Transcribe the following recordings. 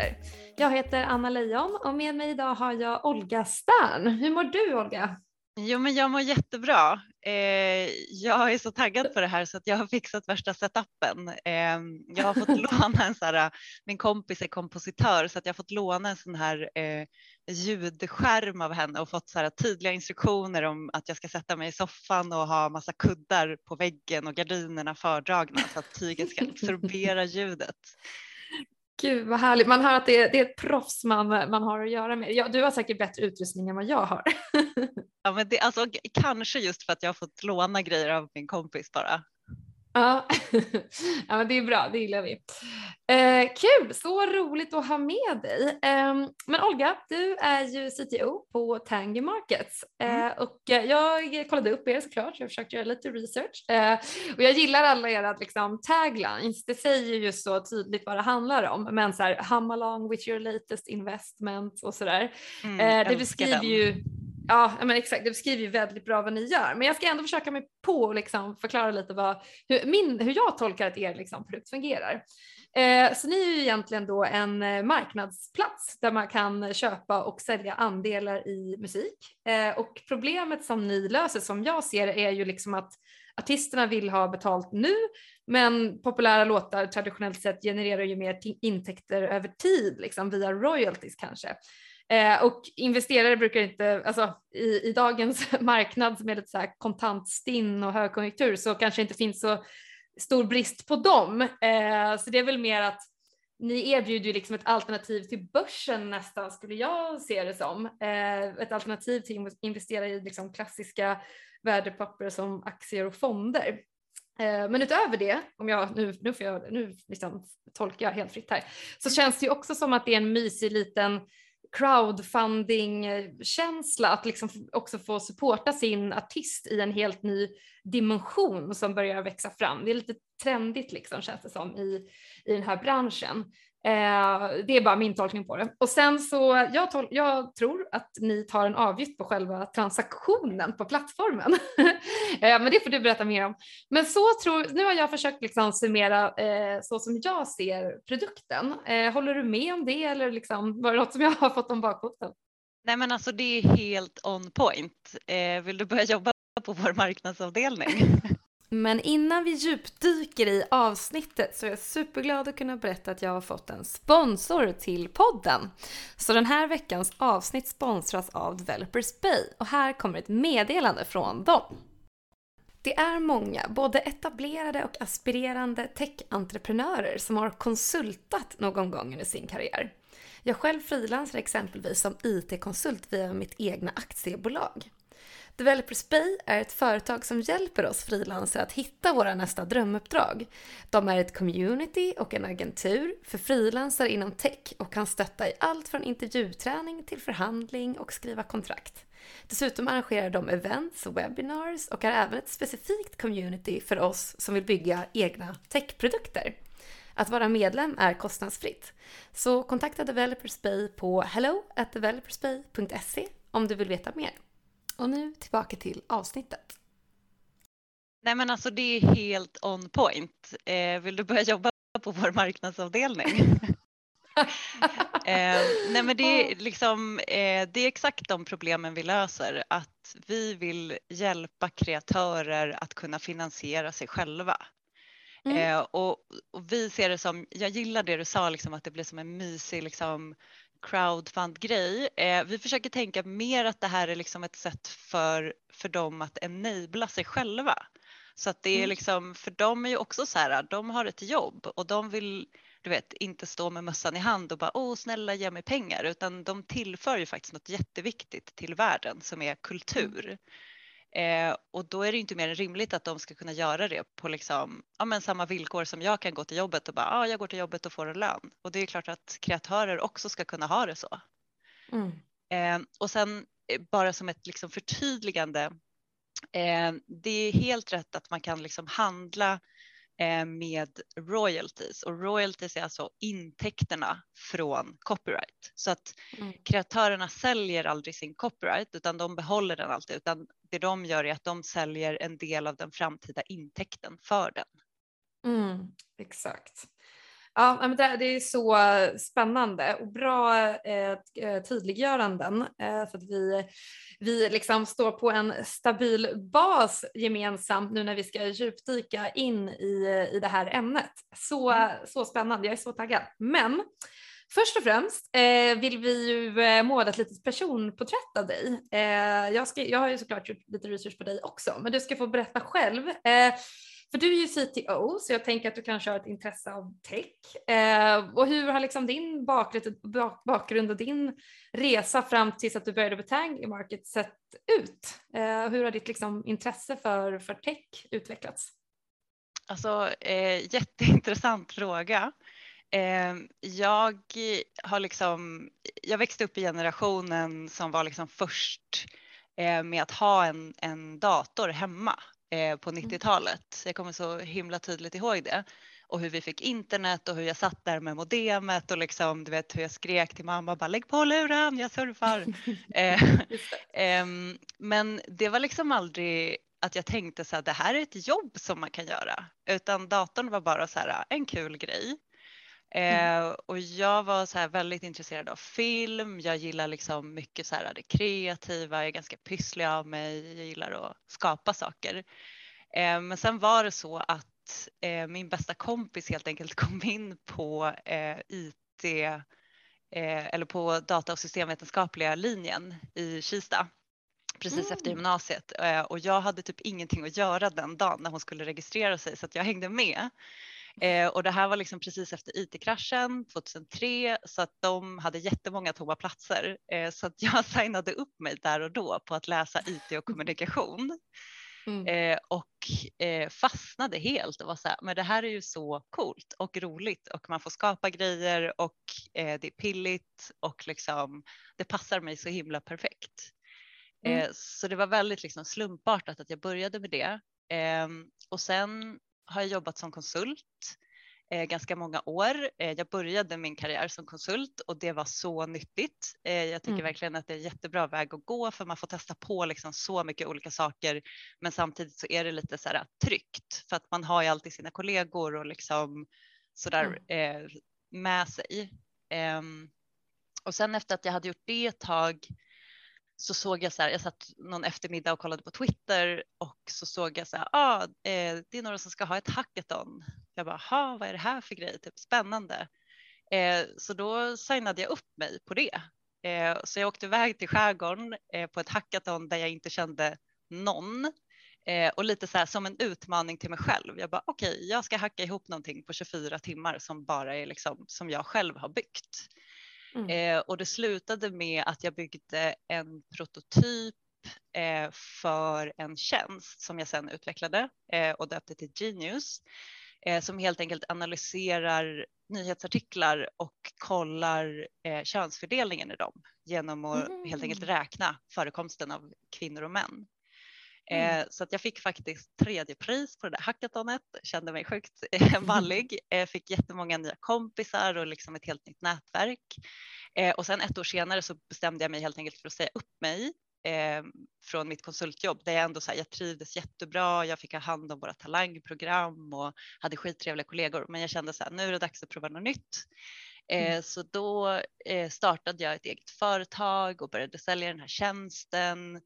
produkter. Jag heter Anna Leijon och med mig idag har jag Olga Stern. Hur mår du Olga? Jo, men jag mår jättebra. Eh, jag är så taggad på det här så att jag har fixat värsta setupen. Eh, jag har fått låna en så här, min kompis är kompositör så att jag har fått låna en sån här eh, ljudskärm av henne och fått så här tydliga instruktioner om att jag ska sätta mig i soffan och ha massa kuddar på väggen och gardinerna fördragna så att tyget ska absorbera ljudet. Gud vad härligt, man hör att det är, det är ett proffs man, man har att göra med. Ja, du har säkert bättre utrustning än vad jag har. ja, men det, alltså, kanske just för att jag har fått låna grejer av min kompis bara. Ja, ja men det är bra, det gillar vi. Eh, kul, så roligt att ha med dig. Eh, men Olga, du är ju CTO på Tangy Markets eh, mm. och jag kollade upp er såklart, jag försökte göra lite research eh, och jag gillar alla era liksom, taglines. Det säger ju så tydligt vad det handlar om, men så här, hum along with your latest investment och sådär. Mm, eh, det beskriver ju Ja, men exakt. Det beskriver ju väldigt bra vad ni gör. Men jag ska ändå försöka mig på att liksom förklara lite vad, hur, min, hur jag tolkar att er liksom produkt fungerar. Eh, så ni är ju egentligen då en eh, marknadsplats där man kan köpa och sälja andelar i musik. Eh, och problemet som ni löser som jag ser är ju liksom att artisterna vill ha betalt nu, men populära låtar traditionellt sett genererar ju mer intäkter över tid, liksom via royalties kanske. Eh, och investerare brukar inte, alltså i, i dagens marknad med lite så här kontantstinn och högkonjunktur så kanske inte finns så stor brist på dem. Eh, så det är väl mer att ni erbjuder ju liksom ett alternativ till börsen nästan skulle jag se det som. Eh, ett alternativ till att investera i liksom klassiska värdepapper som aktier och fonder. Eh, men utöver det, om jag, nu, nu, får jag, nu liksom tolkar jag helt fritt här, så känns det ju också som att det är en mysig liten crowdfunding-känsla att liksom också få supporta sin artist i en helt ny dimension som börjar växa fram. Det är lite trendigt liksom känns det som i, i den här branschen. Eh, det är bara min tolkning på det. Och sen så, jag, tol- jag tror att ni tar en avgift på själva transaktionen på plattformen. eh, men det får du berätta mer om. Men så tror, nu har jag försökt liksom summera eh, så som jag ser produkten. Eh, håller du med om det eller liksom, var det något som jag har fått om bakfoten? Nej men alltså det är helt on point. Eh, vill du börja jobba på vår marknadsavdelning? Men innan vi djupdyker i avsnittet så är jag superglad att kunna berätta att jag har fått en sponsor till podden. Så den här veckans avsnitt sponsras av Developers Bay och här kommer ett meddelande från dem. Det är många, både etablerade och aspirerande tech-entreprenörer som har konsultat någon gång under sin karriär. Jag själv frilansar exempelvis som IT-konsult via mitt egna aktiebolag. Developers Bay är ett företag som hjälper oss frilansare att hitta våra nästa drömuppdrag. De är ett community och en agentur för frilansare inom tech och kan stötta i allt från intervjuträning till förhandling och skriva kontrakt. Dessutom arrangerar de events och webinars och är även ett specifikt community för oss som vill bygga egna techprodukter. Att vara medlem är kostnadsfritt. Så kontakta Developers Bay på hello developersbay.se om du vill veta mer. Och nu tillbaka till avsnittet. Nej men alltså det är helt on point. Eh, vill du börja jobba på vår marknadsavdelning? eh, nej men det är, liksom, eh, det är exakt de problemen vi löser. Att vi vill hjälpa kreatörer att kunna finansiera sig själva. Mm. Eh, och, och, vi ser det som, jag gillar det du sa, liksom, att det blir som en mysig liksom, crowdfund-grej. Eh, vi försöker tänka mer att det här är liksom ett sätt för, för dem att enabla sig själva. Så att det är mm. liksom, för dem är ju också så här, de har ett jobb och de vill du vet, inte stå med mössan i hand och bara åh snälla ge mig pengar utan de tillför ju faktiskt något jätteviktigt till världen som är kultur. Eh, och då är det inte mer än rimligt att de ska kunna göra det på liksom, ja, men samma villkor som jag kan gå till jobbet och bara ah, jag går till jobbet och får en lön. Och det är klart att kreatörer också ska kunna ha det så. Mm. Eh, och sen eh, bara som ett liksom förtydligande. Eh, det är helt rätt att man kan liksom handla med royalties och royalties är alltså intäkterna från copyright så att mm. kreatörerna säljer aldrig sin copyright utan de behåller den alltid utan det de gör är att de säljer en del av den framtida intäkten för den. Mm, exakt. Ja, men det, är så spännande och bra eh, eh, tydliggöranden eh, så att vi, vi liksom står på en stabil bas gemensamt nu när vi ska djupdyka in i, i det här ämnet. Så, mm. så spännande, jag är så taggad. Men Först och främst eh, vill vi ju eh, måla ett litet personporträtt av dig. Eh, jag, ska, jag har ju såklart gjort lite research på dig också, men du ska få berätta själv. För du är ju CTO, så jag tänker att du kanske har ett intresse av tech. Eh, och hur har liksom din bakgrund och din resa fram tills att du började på Tang Market sett ut? Eh, hur har ditt liksom intresse för, för tech utvecklats? Alltså eh, jätteintressant fråga. Eh, jag har liksom, jag växte upp i generationen som var liksom först eh, med att ha en, en dator hemma eh, på 90-talet. Mm. Jag kommer så himla tydligt ihåg det och hur vi fick internet och hur jag satt där med modemet och liksom du vet hur jag skrek till mamma bara lägg på luren, jag surfar. eh, eh, men det var liksom aldrig att jag tänkte så här, det här är ett jobb som man kan göra, utan datorn var bara så här en kul grej. Mm. Eh, och jag var så här väldigt intresserad av film. Jag gillar liksom mycket så här det kreativa. Jag är ganska pysslig av mig. Jag gillar att skapa saker. Eh, men sen var det så att eh, min bästa kompis helt enkelt kom in på eh, IT eh, eller på data och systemvetenskapliga linjen i Kista precis mm. efter gymnasiet eh, och jag hade typ ingenting att göra den dagen när hon skulle registrera sig så att jag hängde med. Eh, och det här var liksom precis efter IT-kraschen 2003 så att de hade jättemånga tomma platser eh, så att jag signade upp mig där och då på att läsa IT och kommunikation. Mm. Eh, och eh, fastnade helt och var så här, men det här är ju så coolt och roligt och man får skapa grejer och eh, det är pilligt och liksom det passar mig så himla perfekt. Mm. Eh, så det var väldigt liksom slumpartat att jag började med det. Ehm, och sen har jag jobbat som konsult eh, ganska många år. Eh, jag började min karriär som konsult och det var så nyttigt. Eh, jag tycker mm. verkligen att det är en jättebra väg att gå för man får testa på liksom så mycket olika saker. Men samtidigt så är det lite så här tryggt för att man har ju alltid sina kollegor och liksom sådär mm. eh, med sig. Ehm, och sen efter att jag hade gjort det ett tag så såg jag så här, jag satt någon eftermiddag och kollade på Twitter och så såg jag så här, ah, eh, det är några som ska ha ett hackathon. Jag bara, ha, vad är det här för grej? Typ spännande. Eh, så då signade jag upp mig på det. Eh, så jag åkte iväg till skärgården eh, på ett hackathon där jag inte kände någon eh, och lite så här som en utmaning till mig själv. Jag bara, okej, okay, jag ska hacka ihop någonting på 24 timmar som bara är liksom som jag själv har byggt. Mm. Eh, och det slutade med att jag byggde en prototyp eh, för en tjänst som jag sedan utvecklade eh, och döpte till Genius eh, som helt enkelt analyserar nyhetsartiklar och kollar eh, könsfördelningen i dem genom att mm. helt enkelt räkna förekomsten av kvinnor och män. Mm. Eh, så att jag fick faktiskt tredje pris på det där hackathonet, kände mig sjukt eh, vallig, eh, fick jättemånga nya kompisar och liksom ett helt nytt nätverk. Och sen ett år senare så bestämde jag mig helt enkelt för att säga upp mig från mitt konsultjobb där jag ändå så här, jag trivdes jättebra. Jag fick ha hand om våra talangprogram och hade skittrevliga kollegor, men jag kände så här, nu är det dags att prova något nytt. Mm. Så då startade jag ett eget företag och började sälja den här tjänsten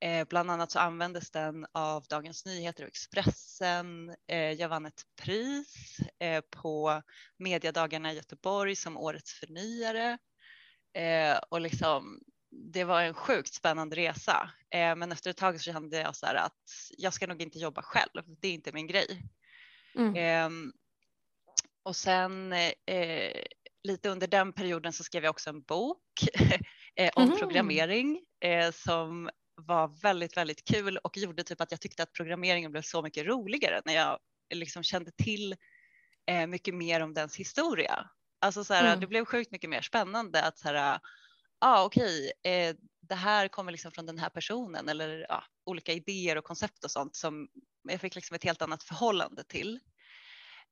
Eh, bland annat så användes den av Dagens Nyheter och Expressen. Eh, jag vann ett pris eh, på Mediadagarna i Göteborg som årets förnyare. Och liksom, det var en sjukt spännande resa. Men efter ett tag så kände jag så här att jag ska nog inte jobba själv. Det är inte min grej. Mm. Ehm, och sen lite under den perioden så skrev jag också en bok om mm. programmering som var väldigt, väldigt kul och gjorde typ att jag tyckte att programmeringen blev så mycket roligare när jag liksom kände till eh, mycket mer om dens historia. Alltså så här, mm. det blev sjukt mycket mer spännande att så här, ah, okej, okay, eh, det här kommer liksom från den här personen eller ja, olika idéer och koncept och sånt som jag fick liksom ett helt annat förhållande till.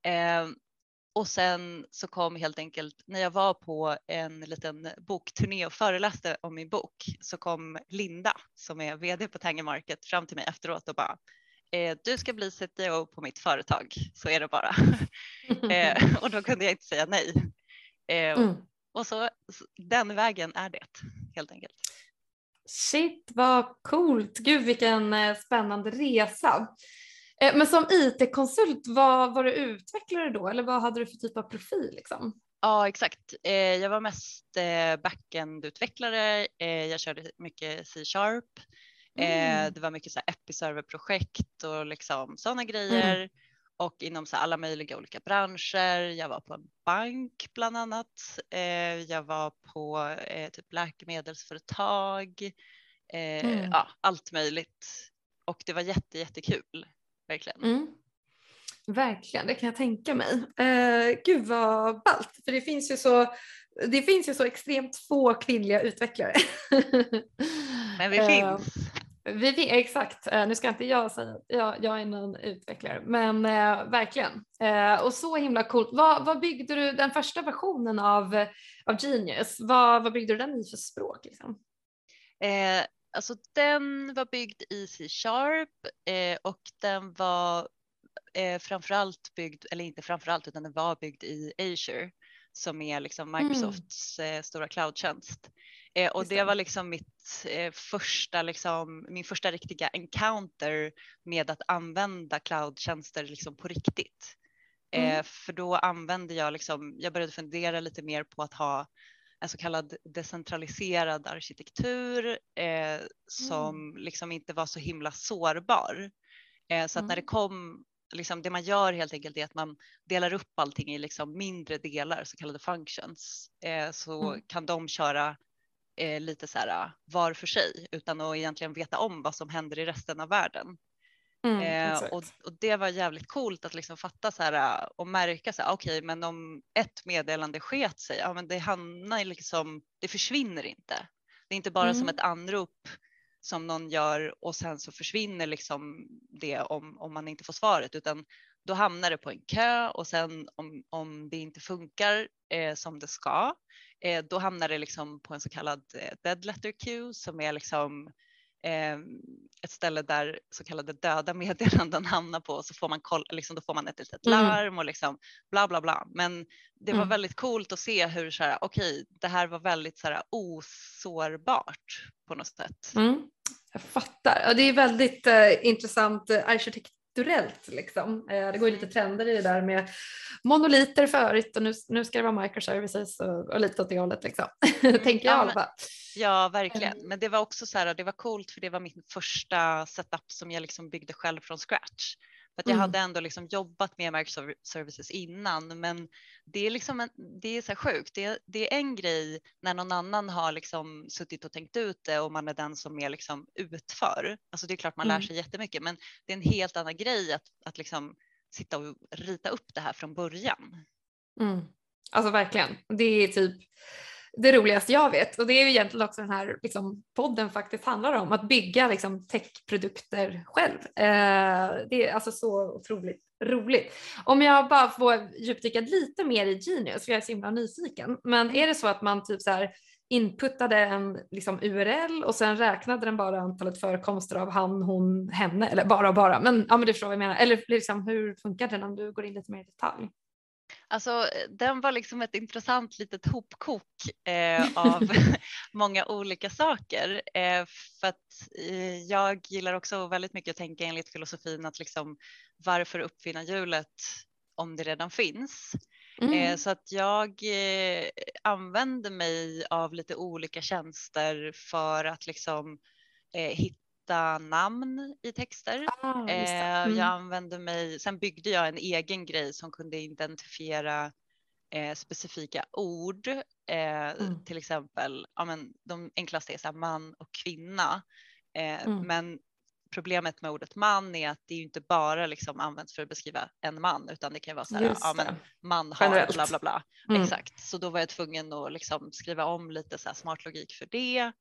Eh, och sen så kom helt enkelt, när jag var på en liten bokturné och föreläste om min bok så kom Linda som är vd på Tanger Market fram till mig efteråt och bara eh, du ska bli CTO på mitt företag, så är det bara. eh, och då kunde jag inte säga nej. Eh, mm. Och så den vägen är det helt enkelt. Shit vad coolt, gud vilken spännande resa. Eh, men som IT-konsult, var, var du utvecklare då eller vad hade du för typ av profil? Liksom? Ja exakt, eh, jag var mest backend-utvecklare, jag körde mycket C-sharp, mm. det var mycket så Episerver-projekt och liksom sådana grejer. Mm och inom så alla möjliga olika branscher. Jag var på en bank bland annat. Eh, jag var på eh, typ läkemedelsföretag, eh, mm. ja, allt möjligt. Och det var jätte, jättekul, verkligen. Mm. Verkligen, det kan jag tänka mig. Eh, gud vad ballt, för det finns ju så det finns ju så extremt få kvinnliga utvecklare. Men vi finns. Vi, exakt, uh, nu ska inte jag säga att jag, jag är någon utvecklare, men uh, verkligen. Uh, och så himla coolt. Vad, vad byggde du den första versionen av, av Genius? Vad, vad byggde du den i för språk? Liksom? Eh, alltså den var byggd i C-sharp eh, och den var eh, framförallt byggd, eller inte framförallt, utan den var byggd i Azure som är liksom mm. Microsofts mm. stora cloudtjänst. Eh, och det var liksom mitt eh, första, liksom, min första riktiga encounter med att använda cloudtjänster liksom på riktigt. Eh, mm. för då använde jag, liksom, jag började fundera lite mer på att ha en så kallad decentraliserad arkitektur eh, som mm. liksom inte var så himla sårbar. Eh, så att när det mm. kom, liksom, det man gör helt enkelt är att man delar upp allting i liksom mindre delar, så kallade functions, eh, så mm. kan de köra eh, lite så här var för sig utan att egentligen veta om vad som händer i resten av världen. Mm, eh, och, och, det var jävligt coolt att liksom fatta så här äh, och märka så här, okej, okay, men om ett meddelande sket sig, ja, men det hamnar liksom, det försvinner inte. Det är inte bara mm. som ett anrop som någon gör och sen så försvinner liksom det om, om man inte får svaret, utan då hamnar det på en kö och sen om, om det inte funkar eh, som det ska, eh, då hamnar det liksom på en så kallad eh, dead letter queue som är liksom eh, ett ställe där så kallade döda meddelanden hamnar på så får man kolla, liksom, då får man ett litet mm. larm och liksom bla bla bla. Men det var mm. väldigt coolt att se hur så här, okej, okay, det här var väldigt så här osårbart på något sätt. Mm. Jag fattar. Ja, det är väldigt eh, intressant eh, arkitektur strukturellt. Liksom. Eh, det går ju lite trender i det där med monoliter förut och nu, nu ska det vara microservices och, och lite åt det hållet. Liksom. Mm, Tänker jag ja, i alla fall. Ja, verkligen. Men det var också så här, det var coolt för det var min första setup som jag liksom byggde själv från scratch. För att jag mm. hade ändå liksom jobbat med microservices innan, men det är liksom en, det är så sjukt. Det, det, är en grej när någon annan har liksom suttit och tänkt ut det och man är den som är liksom utför. Alltså det är klart man mm. lär sig jättemycket, men det är en helt annan grej att, att liksom sitta och rita upp det här från början. Mm. Alltså verkligen. Det är typ det roligaste jag vet och det är ju egentligen också den här liksom, podden faktiskt handlar om, att bygga liksom, techprodukter själv. Eh, det är alltså så otroligt roligt. Om jag bara får djupdyka lite mer i Genius, för jag är så himla nyfiken, men är det så att man typ så här inputtade en liksom, URL och sen räknade den bara antalet förekomster av han, hon, henne, eller bara och bara, men, ja, men du förstår vad jag menar, eller liksom, hur funkar den om du går in lite mer i detalj? Alltså, den var liksom ett intressant litet hopkok eh, av många olika saker. Eh, för att eh, jag gillar också väldigt mycket att tänka enligt filosofin att liksom, varför uppfinna hjulet om det redan finns? Eh, mm. så att jag eh, använder mig av lite olika tjänster för att liksom eh, hitta hitta namn i texter. Ah, mm. Jag använde mig, sen byggde jag en egen grej som kunde identifiera eh, specifika ord. Eh, mm. Till exempel, ja, men de enklaste är så man och kvinna. Eh, mm. Men problemet med ordet man är att det inte bara liksom används för att beskriva en man utan det kan vara så här, ja, men man har Generellt. bla bla bla. Mm. Exakt, så då var jag tvungen att liksom skriva om lite så smart logik för det.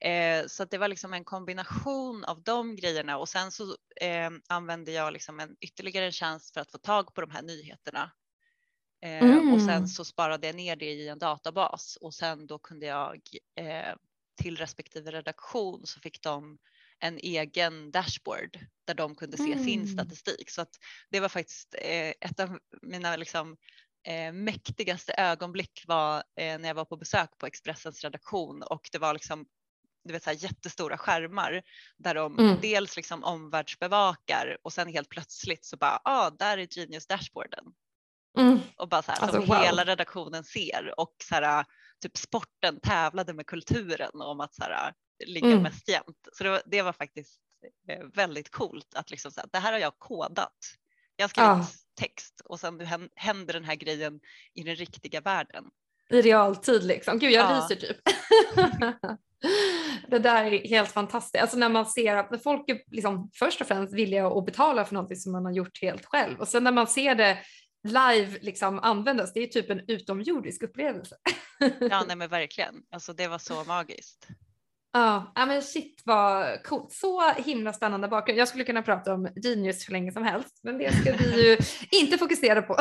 Eh, så det var liksom en kombination av de grejerna och sen så eh, använde jag liksom en ytterligare en tjänst för att få tag på de här nyheterna. Eh, mm. Och sen mm. så sparade jag ner det i en databas och sen då kunde jag eh, till respektive redaktion så fick de en egen dashboard där de kunde se mm. sin statistik. Så att det var faktiskt eh, ett av mina liksom, eh, mäktigaste ögonblick var eh, när jag var på besök på Expressens redaktion och det var liksom du vet, så här, jättestora skärmar där de mm. dels liksom omvärldsbevakar och sen helt plötsligt så bara, ah, där är Genius dashboarden. Mm. Och bara så här, alltså, som wow. hela redaktionen ser och så här, typ sporten tävlade med kulturen om att så här, ligga mm. mest jämnt. Så det var, det var faktiskt eh, väldigt coolt att liksom säga det här har jag kodat. Jag har skrivit ja. text och sen händer den här grejen i den riktiga världen. I realtid liksom. Gud jag ja. ryser typ. det där är helt fantastiskt. Alltså när man ser att folk är liksom först och främst villiga att betala för någonting som man har gjort helt själv och sen när man ser det live liksom användas, det är typ en utomjordisk upplevelse. ja, nej men verkligen. Alltså det var så magiskt. Ja, men shit vad coolt. Så himla spännande bakgrund. Jag skulle kunna prata om Genius hur länge som helst, men det ska vi ju inte fokusera på.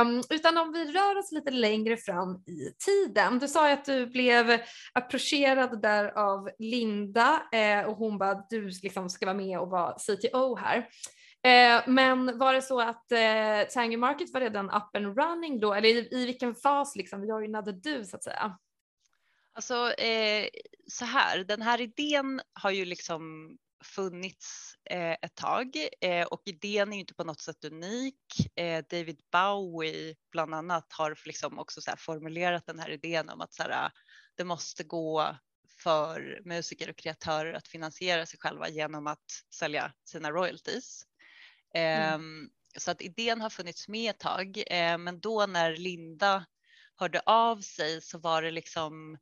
um, utan om vi rör oss lite längre fram i tiden. Du sa ju att du blev approcherad där av Linda eh, och hon bara du liksom ska vara med och vara CTO här. Eh, men var det så att eh, Tangy Market var redan up and running då, eller i, i vilken fas liksom joinade du så att säga? Alltså eh, så här, den här idén har ju liksom funnits eh, ett tag eh, och idén är ju inte på något sätt unik. Eh, David Bowie bland annat har liksom också så formulerat den här idén om att så här, det måste gå för musiker och kreatörer att finansiera sig själva genom att sälja sina royalties. Mm. Ehm, så att idén har funnits med ett tag, eh, men då när Linda hörde av sig så var det liksom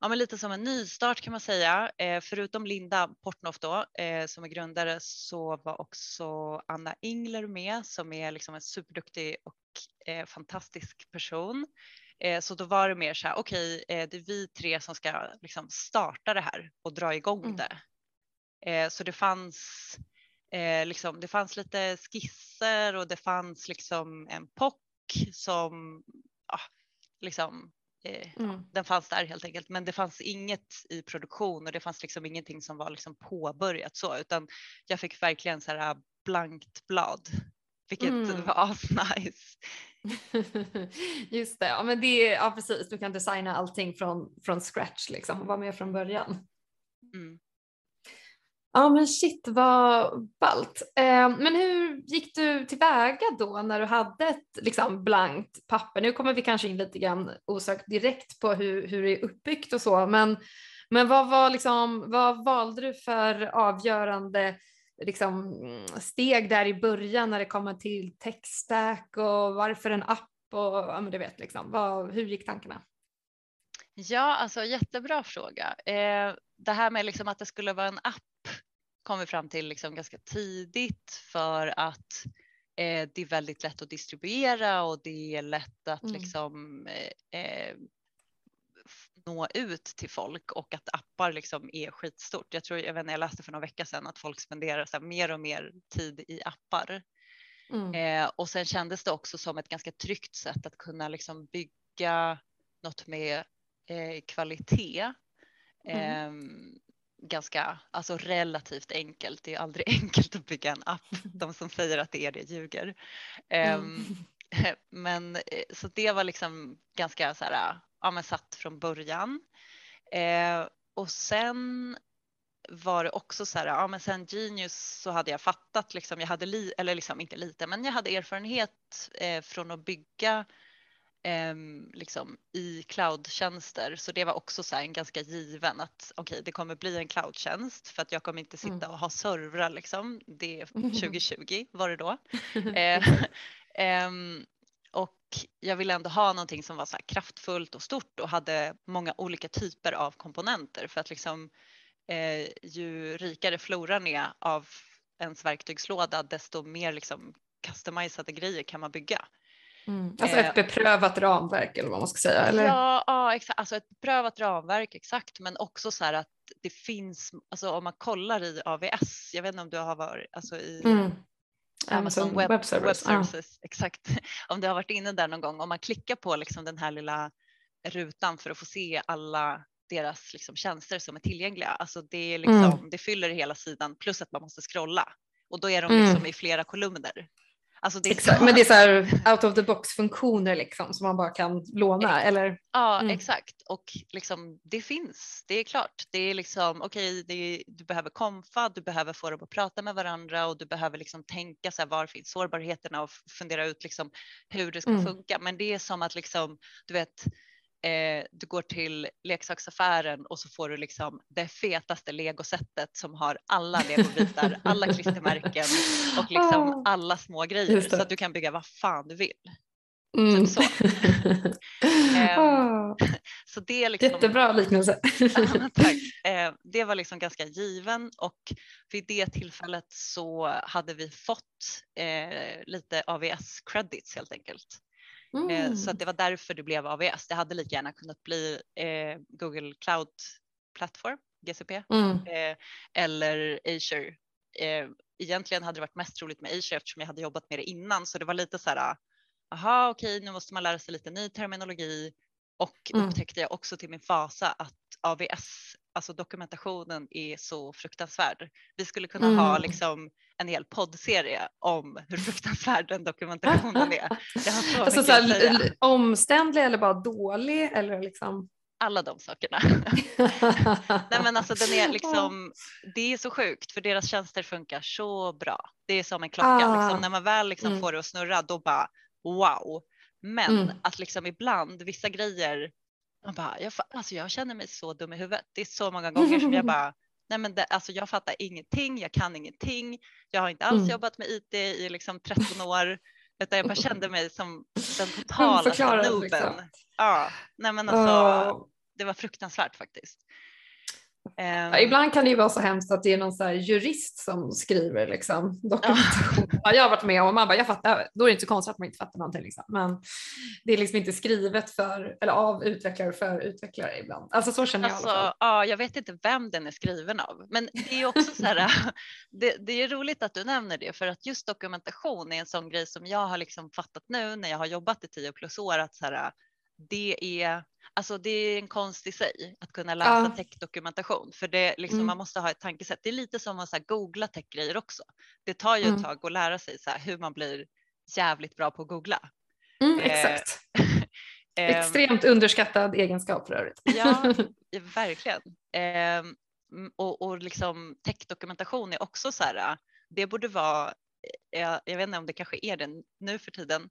ja, men lite som en nystart kan man säga. Eh, förutom Linda Portnoff då, eh, som är grundare så var också Anna Ingler med som är liksom en superduktig och eh, fantastisk person. Eh, så då var det mer så här, okej, okay, eh, det är vi tre som ska liksom starta det här och dra igång mm. det. Eh, så det fanns liksom, det fanns lite skisser och det fanns liksom en POC som ja, liksom Eh, mm. Den fanns där helt enkelt, men det fanns inget i produktion och det fanns liksom ingenting som var liksom påbörjat så, utan jag fick verkligen så här blankt blad, vilket mm. var asnice. Just det, ja, men det ja precis, du kan designa allting från, från scratch liksom och vara med från början. Mm. Ja men shit vad ballt. Eh, men hur gick du tillväga då när du hade ett liksom, blankt papper? Nu kommer vi kanske in lite grann osökt direkt på hur, hur det är uppbyggt och så, men, men vad, var liksom, vad valde du för avgörande liksom, steg där i början när det kommer till techstack och varför en app och ja, men du vet liksom, vad, hur gick tankarna? Ja, alltså jättebra fråga. Eh, det här med liksom att det skulle vara en app kom vi fram till liksom ganska tidigt för att eh, det är väldigt lätt att distribuera och det är lätt att mm. liksom eh, eh nå ut till folk och att appar liksom är skitstort. Jag tror, jag, vet jag läste för några veckor sedan att folk spenderar så mer och mer tid i appar. Mm. Eh, och sen kändes det också som ett ganska tryggt sätt att kunna liksom bygga något med eh, kvalitet. Mm. Ehm, ganska, alltså relativt enkelt. Det är aldrig enkelt att bygga en app. De som säger att det är det ljuger. Mm. Um, men eh, så det var liksom ganska så här, ja, men satt från början. Uh, och sen var det också så här, ja men sen Genius så hade jag fattat liksom, jag hade li, eller liksom inte lite, men jag hade erfarenhet eh, från att bygga eh, liksom i cloudtjänster. Så det var också så en ganska given att okej, okay, det kommer bli en cloudtjänst för att jag kommer inte sitta mm. och ha servrar liksom. Det är 2020 var det då. eh, eh, och jag ville ändå ha någonting som var så kraftfullt och stort och hade många olika typer av komponenter för att liksom eh, ju rikare floran är av ens verktygslåda desto mer liksom customizade grejer kan man bygga. Mm. Alltså ett eh, beprövat ramverk eller vad man ska säga? Eller? Ja, ja exakt. Alltså ett beprövat ramverk, exakt. Men också så här att det finns, alltså om man kollar i AVS, jag vet inte om du har varit alltså i mm. Amazon Web, Web Services, Web Services ah. exakt. Om du har varit inne där någon gång, om man klickar på liksom den här lilla rutan för att få se alla deras liksom tjänster som är tillgängliga. Alltså det, är liksom, Mm. det fyller hela sidan plus att man måste scrolla och då är de liksom Mm. i flera kolumner. Alltså det Exakt. så- Men det är så här out of the box funktioner liksom som man bara kan låna eller? Ja, Mm. exakt. Och liksom, det finns, det är klart. Det är liksom, okej, är- du behöver komfa, du behöver få dem att prata med varandra och du behöver liksom tänka så här, var finns sårbarheterna och fundera ut liksom hur det ska Mm. funka. Men det är som att liksom, du vet, eh, du går till leksaksaffären och så får du liksom det fetaste legosättet som har alla legobitar, alla klistermärken och liksom Åh. alla små grejer så att du kan bygga vad fan du vill. Mm. så. Ehm, Åh, Så det är liksom, Jättebra liknelse. Tack. Eh, det var liksom ganska given och vid det tillfället så hade vi fått eh, lite AVS credits helt enkelt. Eh, Mm. så att det var därför det blev AVS. Det hade lika gärna kunnat bli eh, Google Cloud Platform, GCP, Mm. eh, eller Azure. Egentligen hade det varit mest troligt med Azure eftersom jag hade jobbat med det innan så det var lite så här, aha okej nu måste man lära sig lite ny terminologi och Mm. upptäckte jag också till min fasa att AVS, alltså dokumentationen är så fruktansvärd. Vi skulle kunna ha Mm. liksom en hel poddserie om hur fruktansvärd den dokumentationen är. Jag har så Alltså så här, omständlig eller bara dålig eller liksom? Alla de sakerna. Nej men alltså den är liksom, det är så sjukt för deras tjänster funkar så bra. Det är som en klocka, Ah. liksom, när man väl liksom Mm. får det att snurra då bara wow. Men Mm. att liksom ibland vissa grejer, man bara, jag, alltså jag känner mig så dum i huvudet. Det är så många gånger som jag bara, nej men det, alltså jag fattar ingenting, jag kan ingenting. Jag har inte alls Mm. jobbat med IT i liksom 13 år. Utan jag bara kände mig som den totala nooben. liksom. Ja, nej men alltså Åh. det var fruktansvärt faktiskt. Ehm, Ja, ibland kan det ju vara så hemskt att det är någon jurist som skriver liksom, dokumentation. Ja, jag har varit med om och man bara, jag fattar, då är det inte så konstigt att man inte fattar någonting. Liksom. Men det är liksom inte skrivet för, eller av utvecklare för utvecklare ibland. Alltså så känner jag i alla fall. Alltså, ja, jag vet inte vem den är skriven av, men det är också så här, det, det är roligt att du nämner det för att just dokumentation är en sån grej som jag har liksom fattat nu när jag har jobbat i 10 plus år att så här, det är, alltså det är en konst i sig att kunna läsa Ja. tech-dokumentation för det liksom, Mm. man måste ha ett tankesätt. Det är lite som att så här, googla tech-grejer också. Det tar ju Mm. ett tag att lära sig så här, hur man blir jävligt bra på att googla. Mm, eh, exakt. Ehm, Extremt underskattad egenskap för övrigt. Ja, verkligen. Mm, och, och liksom techdokumentation är också så här, det borde vara, eh, jag, jag vet inte om det kanske är det nu för tiden,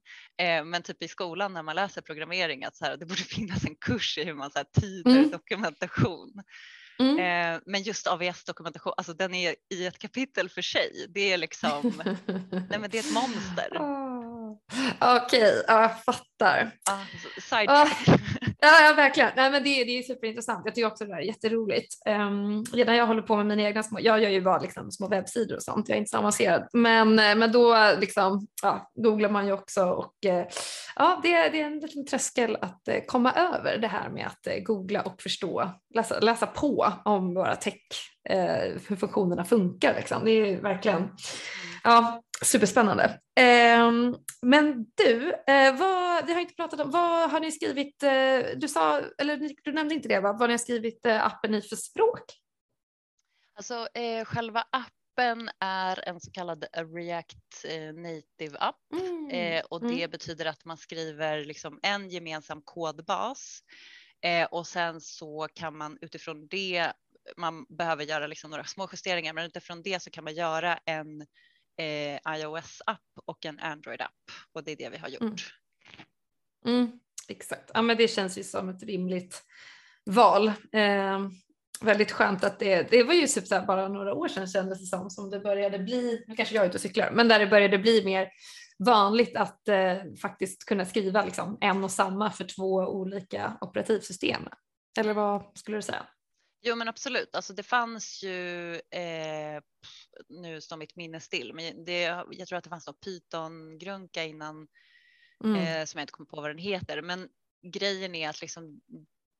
eh, men typ i skolan när man läser programmering att så här, det borde finnas en kurs i hur man så här, tyder Mm. dokumentation. Mm. Eh, men just AVS-dokumentation, alltså den är i ett kapitel för sig. Det är liksom, nej men det är ett monster. Ah. Okej, ja, jag fattar. Ah, sidetrack. Ja, ja verkligen. Nej, men det, det är superintressant. Jag tycker också det där är jätteroligt. Um, redan jag håller på med mina egna små, jag gör ju bara liksom små webbsidor och sånt, jag är inte så avancerad. Men, eh, men då liksom, ja, googlar man ju också och eh, ja, det, det är en liten tröskel att eh, komma över det här med att googla och förstå, läsa, läsa på om våra tech, eh, hur funktionerna funkar. Liksom. Det är verkligen ja, superspännande. Ehm, men du, eh, vad, vi har inte pratat om, vad har ni skrivit, eh, du sa, eller du nämnde inte det, va? vad ni har skrivit eh, appen i för språk? Alltså eh, själva appen är en så kallad React eh, native app eh, och det Mm. betyder att man skriver liksom en gemensam kodbas eh, och sen så kan man utifrån det, man behöver göra liksom några små justeringar, men utifrån det så kan man göra en eh, iOS-app och en Android-app och det är det vi har gjort. Mm. Mm, exakt, ja, men det känns ju som ett rimligt val. Eh, väldigt skönt att det, det var ju typ så här bara några år sedan kändes det som, som det började bli, nu kanske jag är ute och cyklar, men där det började bli mer vanligt att eh, faktiskt kunna skriva liksom, en och samma för två olika operativsystem. Eller vad skulle du säga? Jo men absolut, alltså det fanns ju, eh, nu står mitt minne still, men det, jag tror att det fanns något Python-grunka innan Mm. eh, som jag inte kommer på vad den heter. Men grejen är att liksom,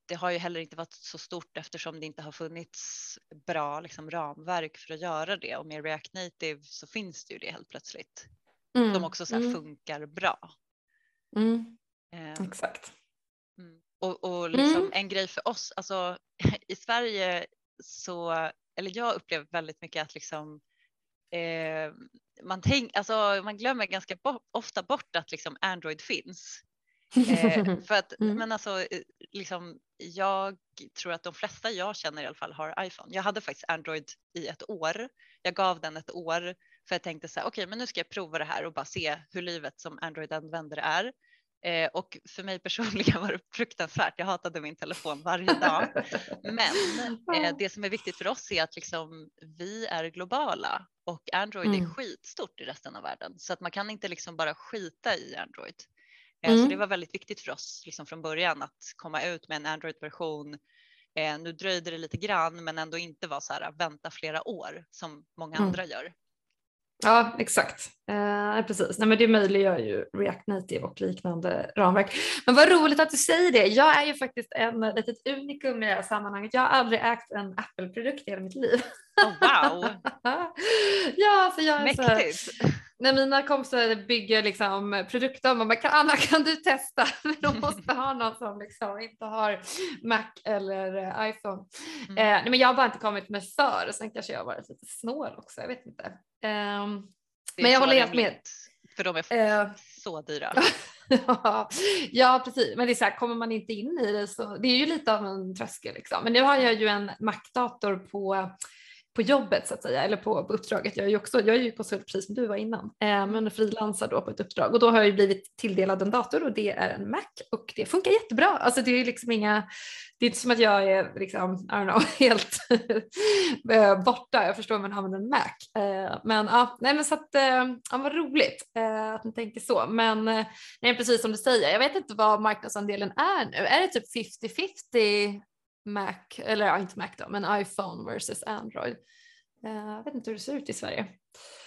det har ju heller inte varit så stort eftersom det inte har funnits bra liksom, ramverk för att göra det. Och med React Native så finns det ju det helt plötsligt. Mm. De också så här Mm. funkar bra. Mm. Eh, Exakt. Mm. Och, och liksom Mm. en grej för oss, alltså i Sverige så, eller jag upplever väldigt mycket att liksom eh, man, tänk, alltså, man glömmer ganska bo ofta bort att liksom Android finns. Eh, för att, mm. men alltså, eh, liksom, jag tror att de flesta jag känner i alla fall har iPhone. Jag hade faktiskt Android i ett år. Jag gav den ett år för jag tänkte så här, okej, okay, men nu ska jag prova det här och bara se hur livet som Android-användare är. Eh, och för mig personligen var det fruktansvärt. Jag hatade min telefon varje dag. Men eh, det som är viktigt för oss är att liksom, vi är globala och Android mm. är skitstort i resten av världen så att man kan inte liksom bara skita i Android. Eh, mm. Så det var väldigt viktigt för oss liksom från början att komma ut med en Android-version. Eh, nu dröjde det lite grann men ändå inte vara så här vänta flera år som många mm. andra gör. Ja, exakt. Eh, precis. Nej, men det möjliggör ju React Native och liknande ramverk. Men vad roligt att du säger det. Jag är ju faktiskt en litet unikum i det här sammanhanget. Jag har aldrig ägt en Apple-produkt i hela mitt liv. Oh, wow! ja, så jag är Mäktigt. Så, när mina kompisar bygger liksom produkter, man bara, kan, Anna kan du testa? De måste ha någon som liksom inte har Mac eller eh, iPhone. Mm. Eh, nej, men jag har bara inte kommit med för, sen kanske jag har varit lite snål också, jag vet inte. Eh, men jag håller helt med. För de är eh, så dyra. ja, precis. Men det är så här, kommer man inte in i det så det är ju lite av en tröskel liksom. Men nu har jag ju en Mac-dator på på jobbet så att säga, eller på, på uppdraget. Jag är ju också, jag är ju konsult precis som du var innan, eh, men frilansar då på ett uppdrag och då har jag ju blivit tilldelad en dator och det är en Mac och det funkar jättebra. Alltså det är liksom inga, det är inte som att jag är liksom, I don't know, helt eh, borta. Jag förstår man använder en Mac. Eh, men ja, nej men så att, eh, ja vad roligt eh, att ni tänker så. Men eh, nej, precis som du säger, jag vet inte vad marknadsandelen är nu. Är det typ 50-50 Mac, eller ja, inte Mac då, men iPhone versus Android. Eh, jag vet inte hur det ser ut i Sverige.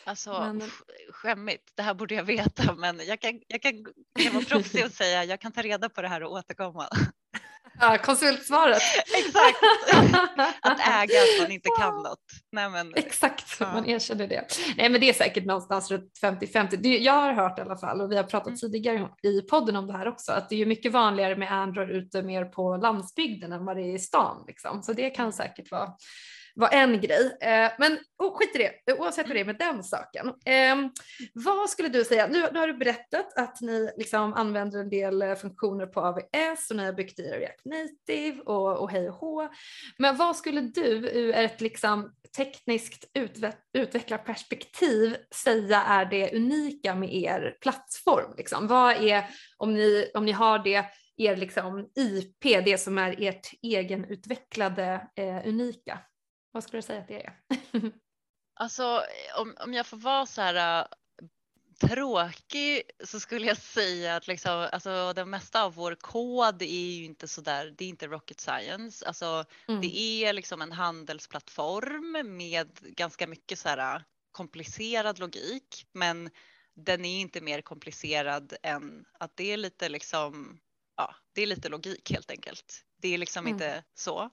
Alltså men... skämmigt, det här borde jag veta men jag kan, jag kan, jag kan vara proffsig och säga jag kan ta reda på det här och återkomma. Ja, konsultsvaret. Exakt, att äga att man inte kan något. Nej, men, Exakt, ja. man erkänner det. Nej men det är säkert någonstans runt 50-50. Jag har hört i alla fall och vi har pratat mm. tidigare i podden om det här också att det är mycket vanligare med Android ute mer på landsbygden än vad det är i stan. Liksom. Så det kan mm. säkert vara var en grej. Eh, men oh, skit i det, oavsett vad det är med den saken. Ehm, vad skulle du säga, nu, nu har du berättat att ni liksom använder en del eh, funktioner på AVS och ni har byggt i React Native och, och hej och hå. Men vad skulle du ur ett liksom tekniskt utve utvecklarperspektiv säga är det unika med er plattform? Liksom? Vad är, om ni, om ni har det, er liksom IP, det som är ert egenutvecklade eh, unika? Vad skulle du säga att det är? alltså om, om jag får vara så här äh, tråkig så skulle jag säga att liksom, alltså, det mesta av vår kod är ju inte så där, det är inte rocket science. Alltså, mm. Det är liksom en handelsplattform med ganska mycket så här äh, komplicerad logik men den är inte mer komplicerad än att det är lite liksom, ja, det är lite logik helt enkelt. Det är liksom mm. inte så.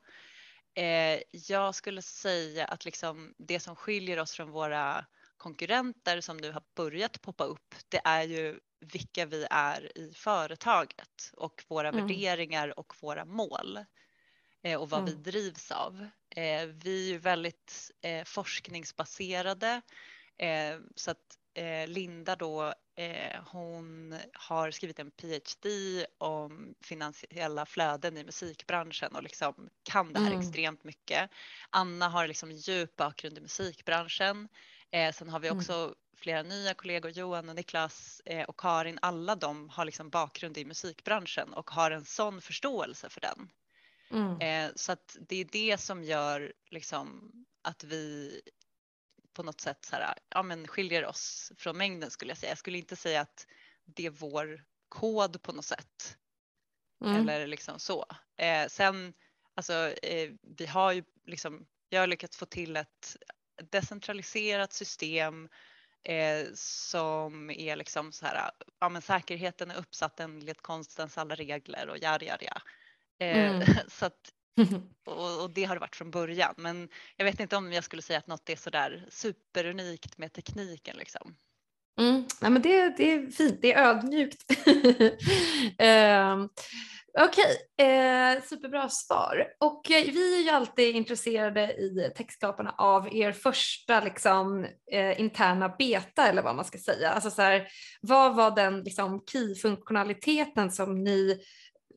Eh, jag skulle säga att liksom det som skiljer oss från våra konkurrenter som nu har börjat poppa upp, det är ju vilka vi är i företaget och våra mm. värderingar och våra mål eh, och vad mm. vi drivs av. Eh, vi är ju väldigt eh, forskningsbaserade eh, så att Linda då, eh, hon har skrivit en PhD om finansiella flöden i musikbranschen och liksom kan det här mm. extremt mycket. Anna har liksom djup bakgrund i musikbranschen. Eh, sen har vi också mm. flera nya kollegor, Johan och Niklas eh, och Karin. Alla de har liksom bakgrund i musikbranschen och har en sån förståelse för den. Mm. Eh, så att det är det som gör liksom att vi på något sätt så här, ja, men skiljer oss från mängden skulle jag säga. Jag skulle inte säga att det är vår kod på något sätt. Mm. Eller liksom så. Eh, sen, alltså, eh, vi har ju liksom, jag har lyckats få till ett decentraliserat system eh, som är liksom så här, ja men säkerheten är uppsatt enligt konstens alla regler och ja, ja, ja. Mm. Så att och, och, det har det varit från början. Men jag vet inte om jag skulle säga att något är sådär superunikt med tekniken liksom. Mm. Ja, men det, det är fint, det är ödmjukt. eh, Okej, eh, superbra svar. Och eh, vi är ju alltid intresserade i textskaparna av er första liksom, eh, interna beta eller vad man ska säga. Alltså så här, vad var den liksom, key-funktionaliteten som ni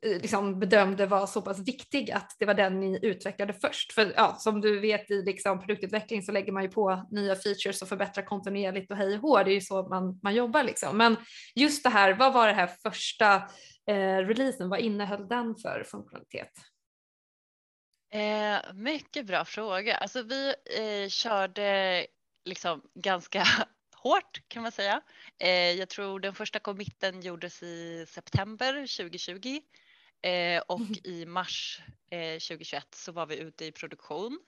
Eh, liksom bedömde var så pass viktig att det var den ni utvecklade först. För ja, som du vet i liksom produktutveckling så lägger man ju på nya features och förbättrar kontinuerligt och hej och det är ju så man, man jobbar liksom. Men just det här, vad var det här första eh, releasen, vad innehöll den för funktionalitet? Eh, mycket bra fråga. Alltså vi eh, körde liksom ganska hårt kan man säga. Eh, jag tror den första committen gjordes i september 2020 eh, och i mars 2021 eh, så var vi ute i produktion.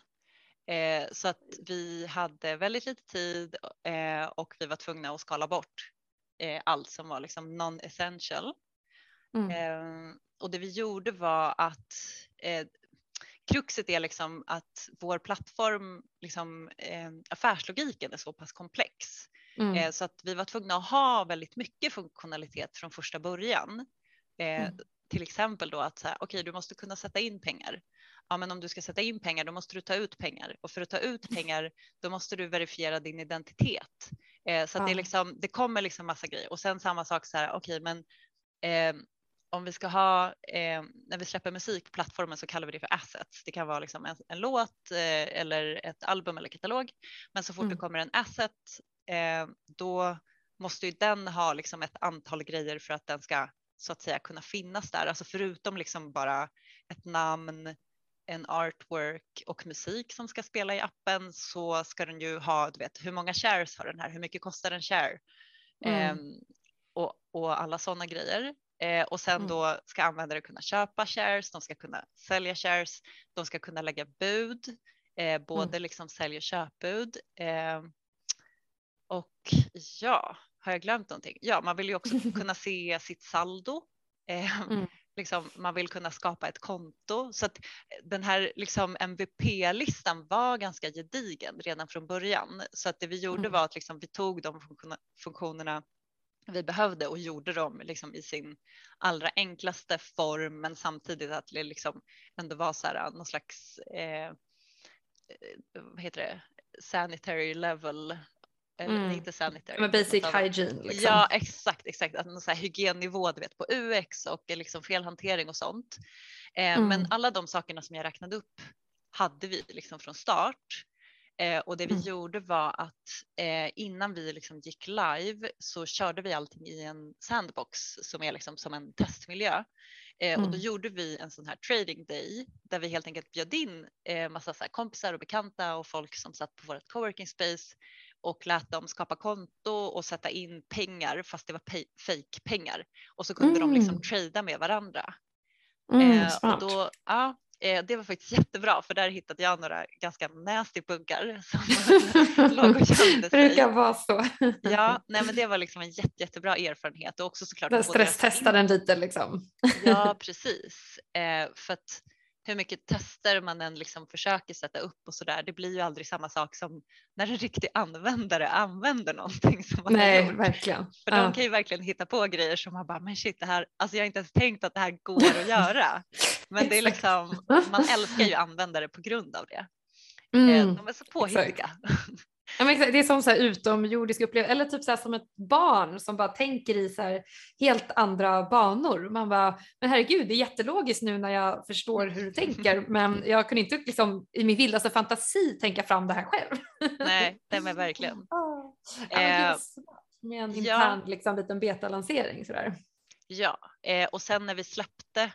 Eh, så att vi hade väldigt lite tid och vi var tvungna att skala bort allt som var liksom non-essential. Mm. Eh, och det vi gjorde var att eh, kruxet är liksom att vår plattform, liksom, eh, affärslogiken är så pass komplex mm. eh, så att vi var tvungna att ha väldigt mycket funktionalitet från första början. Eh, mm. Till exempel då att okej, okay, du måste kunna sätta in pengar. Ja, men om du ska sätta in pengar, då måste du ta ut pengar och för att ta ut pengar, då måste du verifiera din identitet. Eh, så ja. det, liksom, det kommer liksom massa grejer och sen samma sak så här, okej, okay, men eh, om vi ska ha, eh, när vi släpper musik på plattformen så kallar vi det för assets. Det kan vara liksom en, en låt eh, eller ett album eller katalog. Men så fort mm. det kommer en asset eh, då måste ju den ha liksom ett antal grejer för att den ska så att säga kunna finnas där. Alltså förutom liksom bara ett namn, en artwork och musik som ska spela i appen så ska den ju ha, du vet, hur många shares har den här? Hur mycket kostar en share? Mm. Ehm, och, och alla sådana grejer. Eh, och sen mm. då ska användare kunna köpa shares, de ska kunna sälja shares, de ska kunna lägga bud, eh, både mm. liksom sälj och köpbud. Eh, och ja, har jag glömt någonting? Ja, man vill ju också kunna se sitt saldo. Eh, mm. Liksom, man vill kunna skapa ett konto så att den här liksom MVP-listan var ganska gedigen redan från början. Så att det vi gjorde mm. var att liksom vi tog de funktionerna vi behövde och gjorde dem liksom i sin allra enklaste form men samtidigt att det liksom ändå var så här någon slags eh, vad heter det sanitary level eller mm. inte sanitary. Men basic alltså, hygiene. Liksom. Ja exakt, exakt. Någon så här hygiennivå du vet på UX och liksom felhantering och sånt. Eh, mm. Men alla de sakerna som jag räknade upp hade vi liksom från start. Eh, och det vi mm. gjorde var att eh, innan vi liksom gick live så körde vi allting i en sandbox som är liksom som en testmiljö. Eh, mm. Och då mm. gjorde vi en sån här trading day där vi helt enkelt bjöd in eh, massa så kompisar och bekanta och folk som satt på vårt coworking space och lät dem skapa konto och sätta in pengar fast det var fake pengar och så kunde mm. de liksom mm. trada med varandra. Mm, eh, och då, ja, Eh, det var faktiskt jättebra för där hittade jag några ganska nasty buggar som låg och gömde sig. brukar vara så. ja, nej, men det var liksom en jätte, jättebra erfarenhet och också såklart. Stresstesta den lite liksom. ja, precis. Eh, för att hur mycket tester man än liksom försöker sätta upp och så där, det blir ju aldrig samma sak som när en riktig användare använder någonting som man Nej, har gjort. verkligen. För ja. de kan ju verkligen hitta på grejer som man bara, men shit, det här, alltså jag har inte ens tänkt att det här går att göra. Men det är liksom, man älskar ju användare på grund av det. Eh, mm, de är så påhittiga. Ja, men det är som så här utomjordisk upplevelse eller typ så här som ett barn som bara tänker i så här helt andra banor. Man bara, men herregud, det är jättelogiskt nu när jag förstår hur du tänker, men jag kunde inte liksom i min vildaste fantasi tänka fram det här själv. Nej, nej men verkligen. Ja, eh, med en intern ja. liksom, liten betalansering sådär. Ja, eh, och sen när vi släppte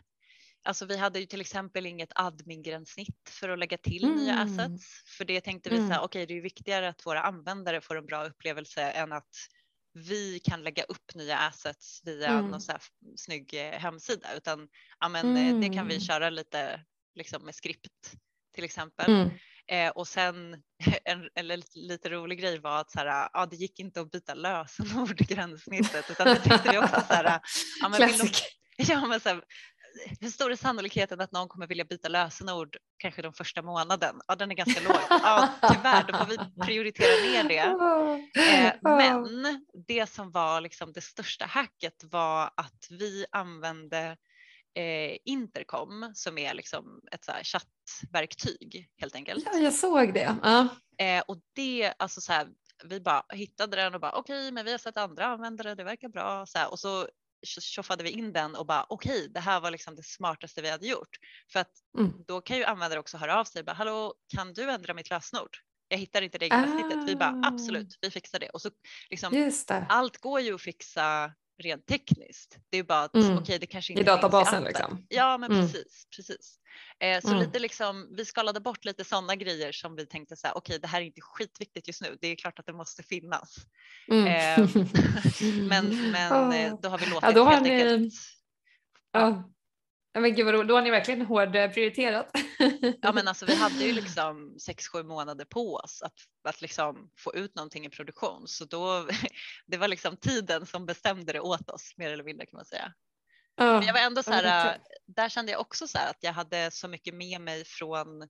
Alltså vi hade ju till exempel inget admin-gränssnitt för att lägga till mm. nya assets. För det tänkte vi mm. så här, okej okay, det är viktigare att våra användare får en bra upplevelse än att vi kan lägga upp nya assets via mm. någon så här snygg eh, hemsida utan ja, men, mm. det kan vi mm. köra lite liksom med skript till exempel. Mm. Eh, och sen en, en, lite, rolig grej var att så här, ja, det gick inte att byta lösenord i gränssnittet utan det tyckte vi också så här, ja, men vill de, ja, men så här, hur stor är sannolikheten att någon kommer vilja byta lösenord kanske de första månaden? Ja, den är ganska låg. Ja, tyvärr, då får vi prioritera ner det. Eh, men det som var liksom det största hacket var att vi använde eh, intercom som är liksom ett så chattverktyg helt enkelt. Ja, jag såg det. Ja. Eh, och det, alltså så här, vi bara hittade den och bara okej, okay, men vi har sett andra användare, det verkar bra. Så här, och så tjoffade vi in den och bara okej, okay, det här var liksom det smartaste vi hade gjort. För att mm. då kan ju användare också höra av sig, bara hallå, kan du ändra mitt lösenord? Jag hittar inte det gränssnittet. Ah. Vi bara ah. absolut, vi fixar det. Och så liksom, allt går ju att fixa rent tekniskt. Det är bara att mm. okej, okay, det kanske inte I databasen liksom. Ja, men mm. precis, precis. Eh, så mm. lite liksom, vi skalade bort lite sådana grejer som vi tänkte så här, okej, okay, det här är inte skitviktigt just nu. Det är klart att det måste finnas. Eh, men men oh. då har vi låtit ja, då har helt ni... enkelt. Ja. Men gud vad roligt, då har ni verkligen hård eh, prioriterat. ja men alltså vi hade ju liksom sex sju månader på oss att, att liksom få ut någonting i produktion så då det var liksom tiden som bestämde det åt oss mer eller mindre kan man säga. Oh, men jag var ändå så här, där kände jag också så här att jag hade så mycket med mig från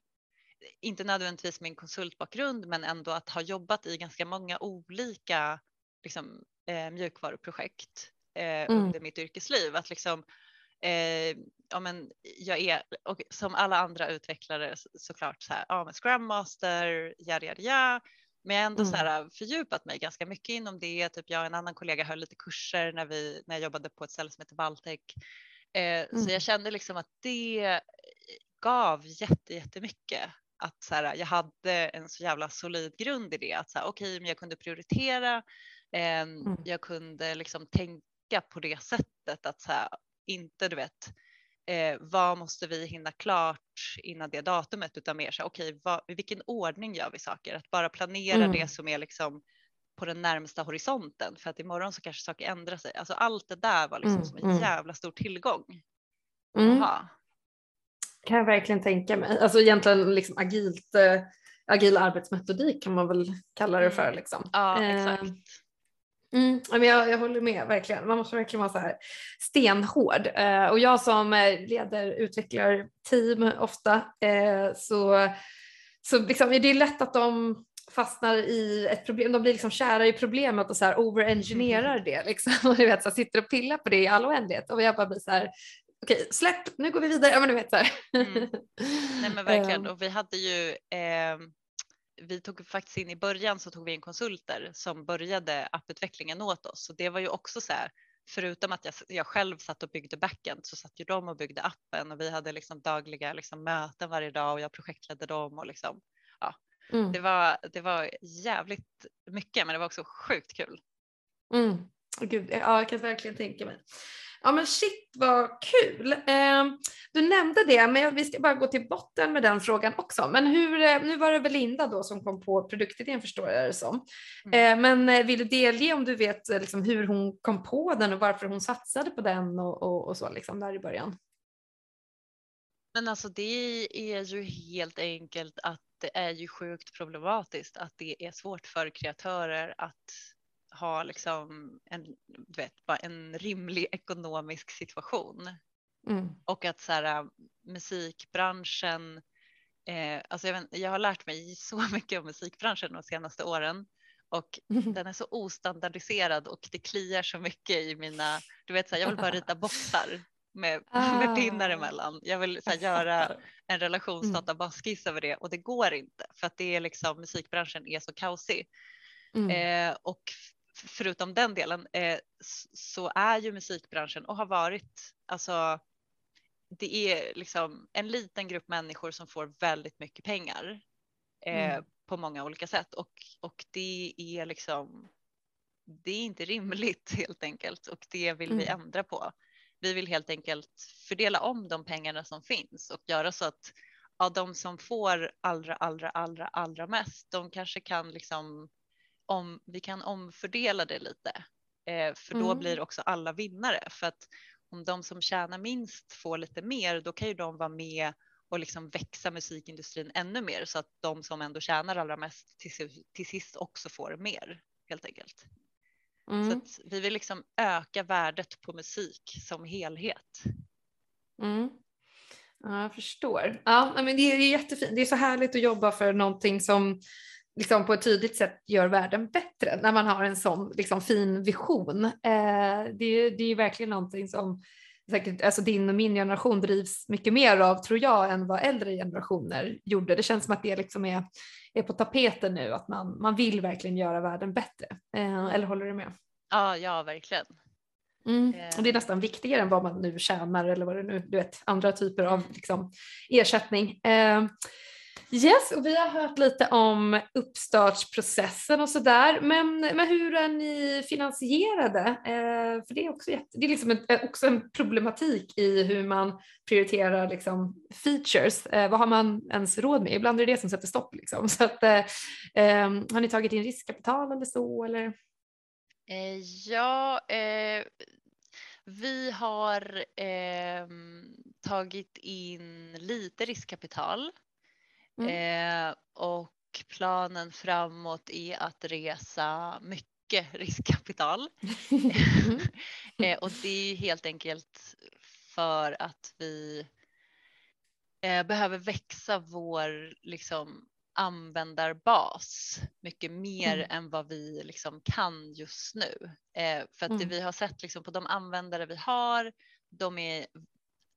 inte nödvändigtvis min konsultbakgrund men ändå att ha jobbat i ganska många olika liksom, eh, mjukvaruprojekt eh, mm. under mitt yrkesliv. Att liksom, eh, ja, men jag är och som alla andra utvecklare såklart så här, ja, men Scrum Master, ja, ja, ja. Men jag har ändå mm. så här, fördjupat mig ganska mycket inom det. Typ jag och en annan kollega höll lite kurser när, vi, när jag jobbade på ett ställe som heter Valtech. Eh, mm. Så jag kände liksom att det gav jätte, jättemycket. Att så här, jag hade en så jävla solid grund i det. Att så här, okej, okay, men jag kunde prioritera. Eh, mm. Jag kunde liksom tänka på det sättet att så här, inte du vet eh, vad måste vi hinna klart innan det datumet utan mer så okej okay, i vilken ordning gör vi saker? Att bara planera mm. det som är liksom på den närmsta horisonten för att imorgon så kanske saker ändrar sig. Alltså allt det där var liksom mm. som en mm. jävla stor tillgång. Mm. Kan jag verkligen tänka mig. Alltså egentligen liksom agilt, äh, agil arbetsmetodik kan man väl kalla det för. Liksom. Ja, exakt. Eh, Mm, jag, jag håller med verkligen. Man måste verkligen vara så här stenhård. Eh, och jag som eh, leder utvecklarteam ofta eh, så, så liksom, är det lätt att de fastnar i ett problem, de blir liksom kära i problemet och så här overengineerar det liksom. Och du vet, så här, sitter och pillar på det i all oändlighet och jag bara blir så här okej släpp, nu går vi vidare. Ja men du vet så. Mm. Nej men verkligen och vi hade ju eh vi tog faktiskt in i början så tog vi in konsulter som började apputvecklingen åt oss och det var ju också så här förutom att jag, jag själv satt och byggde backend så satt ju de och byggde appen och vi hade liksom dagliga liksom möten varje dag och jag projektledde dem och liksom ja, mm. det var. Det var jävligt mycket, men det var också sjukt kul. Mm. Gud, ja, jag kan verkligen tänka mig. Ja men shit vad kul. Eh, du nämnde det, men vi ska bara gå till botten med den frågan också. Men hur, eh, nu var det Belinda då som kom på produktidén förstår jag det som. Mm. Eh, men eh, vill du delge om du vet eh, liksom, hur hon kom på den och varför hon satsade på den och, och, och så liksom där i början? Men alltså det är ju helt enkelt att det är ju sjukt problematiskt att det är svårt för kreatörer att ha liksom en, du vet, bara en rimlig ekonomisk situation. Mm. Och att så här, musikbranschen, eh, alltså jag, vet, jag har lärt mig så mycket om musikbranschen de senaste åren och mm. den är så ostandardiserad och det kliar så mycket i mina, du vet så här, jag vill bara rita boxar med, ah. med pinnar emellan. Jag vill så här, göra en relationsdatabaskiss mm. över det och det går inte för att det är liksom musikbranschen är så kaosig. Mm. Eh, och förutom den delen eh, så är ju musikbranschen och har varit alltså det är liksom en liten grupp människor som får väldigt mycket pengar eh, mm. på många olika sätt och, och det är liksom det är inte rimligt helt enkelt och det vill mm. vi ändra på. Vi vill helt enkelt fördela om de pengarna som finns och göra så att ja, de som får allra, allra, allra, allra mest, de kanske kan liksom om vi kan omfördela det lite, eh, för då mm. blir också alla vinnare. För att om de som tjänar minst får lite mer, då kan ju de vara med och liksom växa musikindustrin ännu mer så att de som ändå tjänar allra mest till, till sist också får mer helt enkelt. Mm. Så vi vill liksom öka värdet på musik som helhet. Mm. Ja, jag förstår. Ja, men det är jättefint. Det är så härligt att jobba för någonting som liksom på ett tydligt sätt gör världen bättre när man har en sån liksom fin vision. Eh, det, det är verkligen någonting som säkert, alltså din och min generation drivs mycket mer av tror jag än vad äldre generationer gjorde. Det känns som att det liksom är, är på tapeten nu, att man, man vill verkligen göra världen bättre. Eh, eller håller du med? Ja, ja verkligen. Mm. Och det är nästan viktigare än vad man nu tjänar eller vad det nu, du vet, andra typer av liksom, ersättning. Eh, yes, och vi har hört lite om uppstartsprocessen och sådär, men, men hur är ni finansierade? Eh, för det är också, det är liksom en, också en problematik i hur man prioriterar liksom, features. Eh, vad har man ens råd med? Ibland är det det som sätter stopp. Liksom. Så att, eh, eh, har ni tagit in riskkapital eller så? Eller? Eh, ja, eh, vi har eh, tagit in lite riskkapital mm. och planen framåt är att resa mycket riskkapital. mm. och det är helt enkelt för att vi behöver växa vår liksom, användarbas mycket mer mm. än vad vi liksom kan just nu. Eh, för att mm. det vi har sett liksom på de användare vi har, de är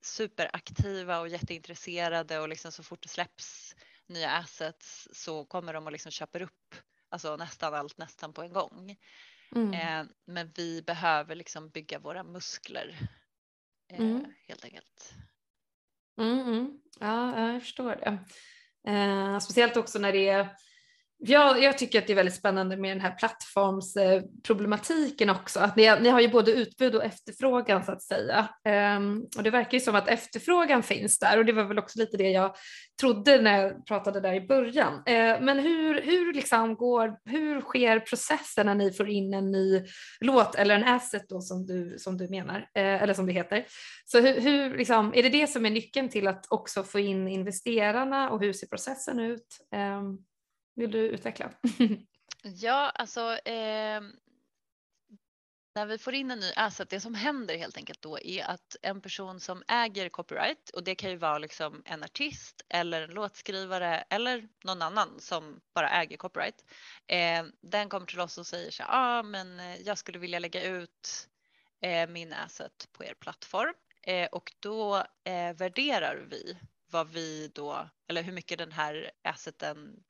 superaktiva och jätteintresserade och liksom så fort det släpps nya assets så kommer de och liksom köper upp alltså nästan allt nästan på en gång. Mm. Eh, men vi behöver liksom bygga våra muskler eh, mm. helt enkelt. Mm, mm. ja, jag förstår det. Eh, speciellt också när det är jag, jag, tycker att det är väldigt spännande med den här plattformsproblematiken också. Att ni, ni har ju både utbud och efterfrågan så att säga. Um, och det verkar ju som att efterfrågan finns där och det var väl också lite det jag trodde när jag pratade där i början. Uh, men hur, hur, liksom går, hur sker processen när ni får in en ny låt eller en asset då som du, som du menar, uh, eller som det heter. Så hur, hur liksom, är det det som är nyckeln till att också få in investerarna och hur ser processen ut? Um, vill du utveckla? ja, alltså eh, när vi får in en ny asset, det som händer helt enkelt då är att en person som äger copyright och det kan ju vara liksom en artist eller en låtskrivare eller någon annan som bara äger copyright. Eh, den kommer till oss och säger så ja ah, men eh, jag skulle vilja lägga ut eh, min asset på er plattform eh, och då eh, värderar vi vad vi då, eller hur mycket den här asseten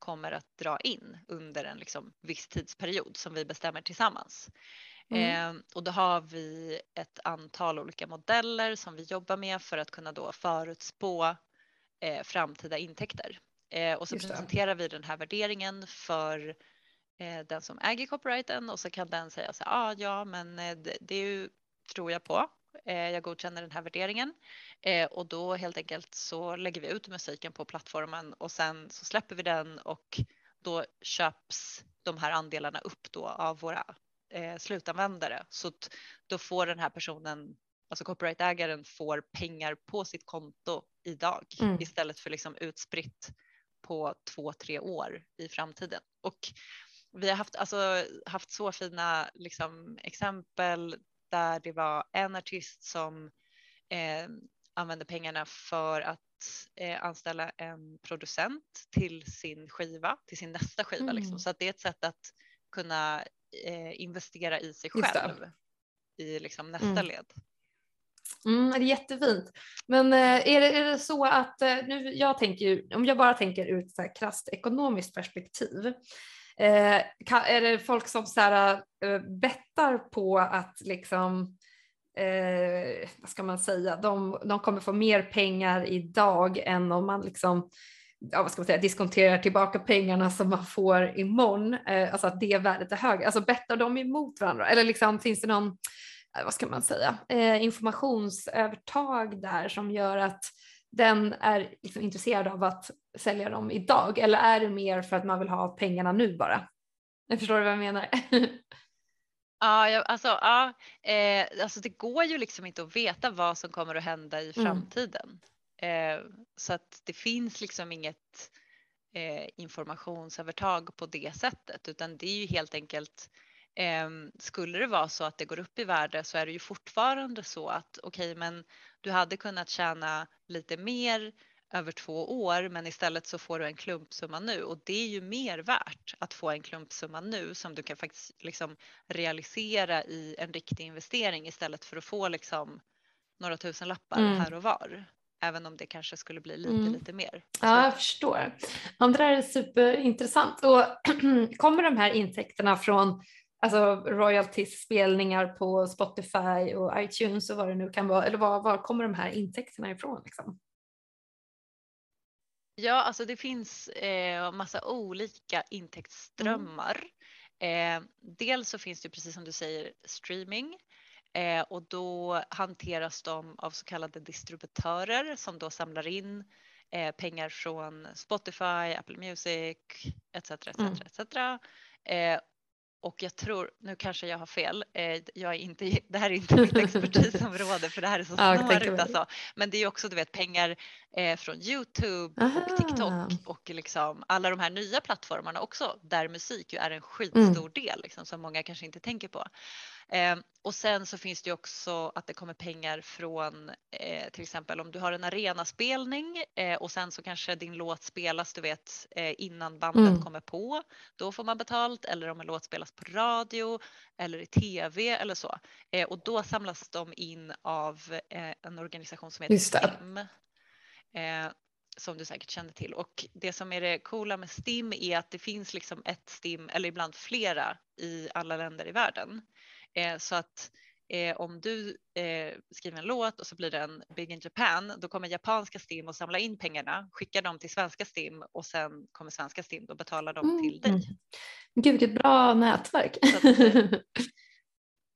kommer att dra in under en liksom viss tidsperiod som vi bestämmer tillsammans. Mm. Eh, och då har vi ett antal olika modeller som vi jobbar med för att kunna då förutspå eh, framtida intäkter. Eh, och så presenterar vi den här värderingen för eh, den som äger copyrighten och så kan den säga så här, ah, ja men eh, det, det tror jag på jag godkänner den här värderingen eh, och då helt enkelt så lägger vi ut musiken på plattformen och sen så släpper vi den och då köps de här andelarna upp då av våra eh, slutanvändare så då får den här personen, alltså copyrightägaren får pengar på sitt konto idag mm. istället för liksom utspritt på två, tre år i framtiden. Och vi har haft, alltså, haft så fina liksom, exempel där det var en artist som eh, använde pengarna för att eh, anställa en producent till sin skiva, till sin nästa skiva. Mm. Liksom. Så att det är ett sätt att kunna eh, investera i sig själv i liksom, nästa mm. led. Mm, det är jättefint. Men eh, är det, är det så att, eh, nu, jag tänker, om jag bara tänker ur ett krasst ekonomiskt perspektiv, Eh, kan, är det folk som så här, eh, bettar på att liksom, eh, vad ska man säga, de, de kommer få mer pengar idag än om man liksom ja, vad ska man säga, diskonterar tillbaka pengarna som man får imorgon, eh, alltså att det värdet är högre. Alltså bettar de emot varandra? Eller liksom, finns det någon, eh, vad ska man säga, eh, informationsövertag där som gör att den är liksom intresserad av att sälja dem idag eller är det mer för att man vill ha pengarna nu bara? Jag förstår vad jag menar? Ja, alltså, ja eh, alltså det går ju liksom inte att veta vad som kommer att hända i mm. framtiden. Mm. Eh, så att det finns liksom inget eh, informationsövertag på det sättet utan det är ju helt enkelt skulle det vara så att det går upp i värde så är det ju fortfarande så att okej, okay, men du hade kunnat tjäna lite mer över två år men istället så får du en klumpsumma nu och det är ju mer värt att få en klumpsumma nu som du kan faktiskt liksom realisera i en riktig investering istället för att få liksom några tusen lappar mm. här och var. Även om det kanske skulle bli lite, mm. lite mer. Ja, jag förstår. Ja, det där är superintressant. Och kommer de här intäkterna från alltså royalties, spelningar på Spotify och iTunes och vad det nu kan vara, eller var, var kommer de här intäkterna ifrån? Liksom? Ja, alltså det finns eh, massa olika intäktsströmmar. Mm. Eh, dels så finns det precis som du säger streaming eh, och då hanteras de av så kallade distributörer som då samlar in eh, pengar från Spotify, Apple Music etc. etc, mm. etc. Och jag tror, nu kanske jag har fel, eh, jag är inte, det här är inte mitt expertisområde för det här är så snårigt alltså. Men det är också du vet pengar eh, från Youtube Aha. och TikTok och liksom alla de här nya plattformarna också där musik ju är en skitstor mm. del liksom, som många kanske inte tänker på. Eh, och sen så finns det ju också att det kommer pengar från eh, till exempel om du har en arenaspelning eh, och sen så kanske din låt spelas du vet eh, innan bandet mm. kommer på. Då får man betalt eller om en låt spelas på radio eller i tv eller så. Eh, och då samlas de in av eh, en organisation som heter STIM. Som du säkert känner till och det som är det coola med STIM är att det finns liksom ett STIM eller ibland flera i alla länder i världen. Eh, så att eh, om du eh, skriver en låt och så blir den Big in Japan, då kommer japanska STIM och samla in pengarna, skicka dem till svenska STIM och sen kommer svenska STIM och betala dem mm. till dig. Gud, vilket bra nätverk. Att,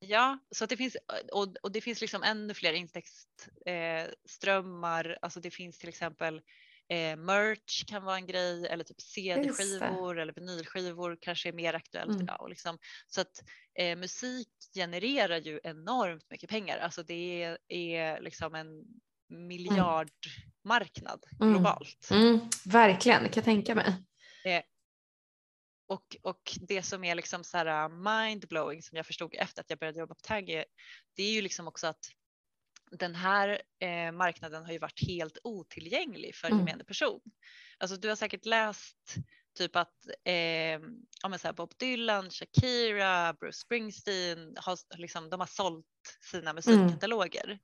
ja, så det finns och, och det finns liksom ännu fler intäktsströmmar. Eh, alltså det finns till exempel Eh, merch kan vara en grej eller typ CD-skivor eller vinylskivor kanske är mer aktuellt mm. idag. Och liksom, så att eh, musik genererar ju enormt mycket pengar. Alltså det är, är liksom en miljardmarknad mm. globalt. Mm. Verkligen, det kan jag tänka mig. Och, och det som är liksom så här mindblowing som jag förstod efter att jag började jobba på Tagge, det är ju liksom också att den här eh, marknaden har ju varit helt otillgänglig för mm. gemene person. Alltså du har säkert läst typ att eh, ja, men så här Bob Dylan, Shakira, Bruce Springsteen, har, liksom, de har sålt sina musikkataloger. Mm.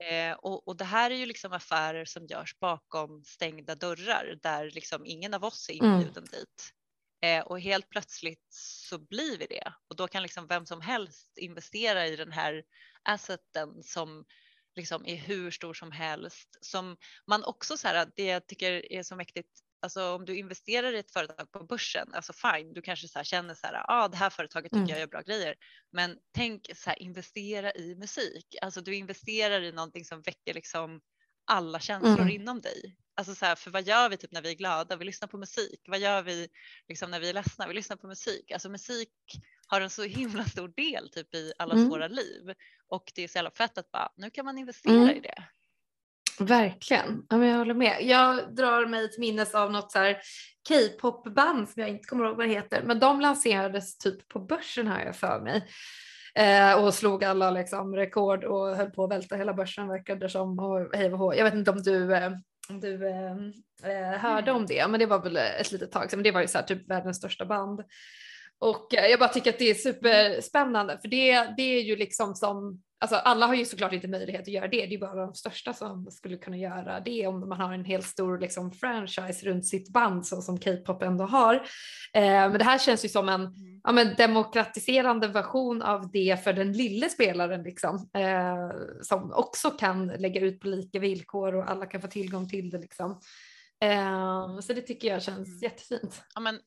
Eh, och, och, det här är ju liksom affärer som görs bakom stängda dörrar där liksom ingen av oss är mm. inbjuden mm. dit. Eh, och helt plötsligt så blir vi det och då kan liksom vem som helst investera i den här asseten som liksom är hur stor som helst. Som man också så här, det jag tycker är så mäktigt, alltså om du investerar i ett företag på börsen, alltså fine, du kanske så känner så här, ah, det här företaget tycker mm. jag gör bra grejer, men tänk så här, investera i musik, alltså du investerar i någonting som väcker liksom alla känslor mm. inom dig. Alltså så här, för vad gör vi typ när vi är glada? Vi lyssnar på musik. Vad gör vi liksom när vi är ledsna? Vi lyssnar på musik. Alltså musik har en så himla stor del typ i allas mm. våra liv och det är så jävla fett att bara nu kan man investera mm. i det. Verkligen, ja, men jag håller med. Jag drar mig till minnes av något så här K-pop-band som jag inte kommer ihåg vad det heter, men de lanserades typ på börsen har jag för mig. Eh, och slog alla liksom, rekord och höll på att välta hela börsen verkade som. Och hej och Jag vet inte om du, eh, om du eh, eh, hörde om det, men det var väl ett litet tag sedan. Men det var ju så här, typ världens största band. Och eh, jag bara tycker att det är superspännande för det, det är ju liksom som, alltså alla har ju såklart inte möjlighet att göra det, det är bara de största som skulle kunna göra det om man har en helt stor liksom franchise runt sitt band så som K-pop ändå har. Eh, men det här känns ju som en mm. ja, men demokratiserande version av det för den lille spelaren liksom, eh, som också kan lägga ut på lika villkor och alla kan få tillgång till det liksom. Eh, så det tycker jag känns mm. jättefint. Ja, men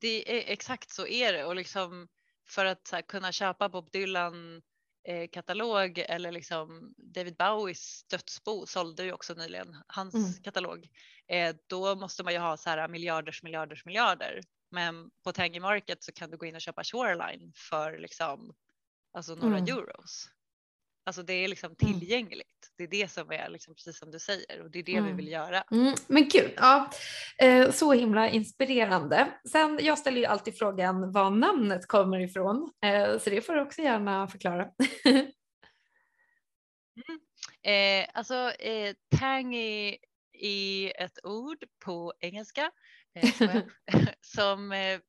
det är exakt så är det och liksom för att här, kunna köpa Bob Dylan eh, katalog eller liksom David Bowies dödsbo sålde ju också nyligen hans mm. katalog. Eh, då måste man ju ha så här miljarders miljarders miljarder. Men på Tangy Market så kan du gå in och köpa Shoreline för liksom alltså några mm. euros. Alltså det är liksom mm. tillgängligt. Det är det som är liksom precis som du säger och det är det mm. vi vill göra. Mm. Men gud, ja, eh, så himla inspirerande. Sen, jag ställer ju alltid frågan var namnet kommer ifrån, eh, så det får du också gärna förklara. mm. eh, alltså eh, Tangy är ett ord på engelska eh, som eh,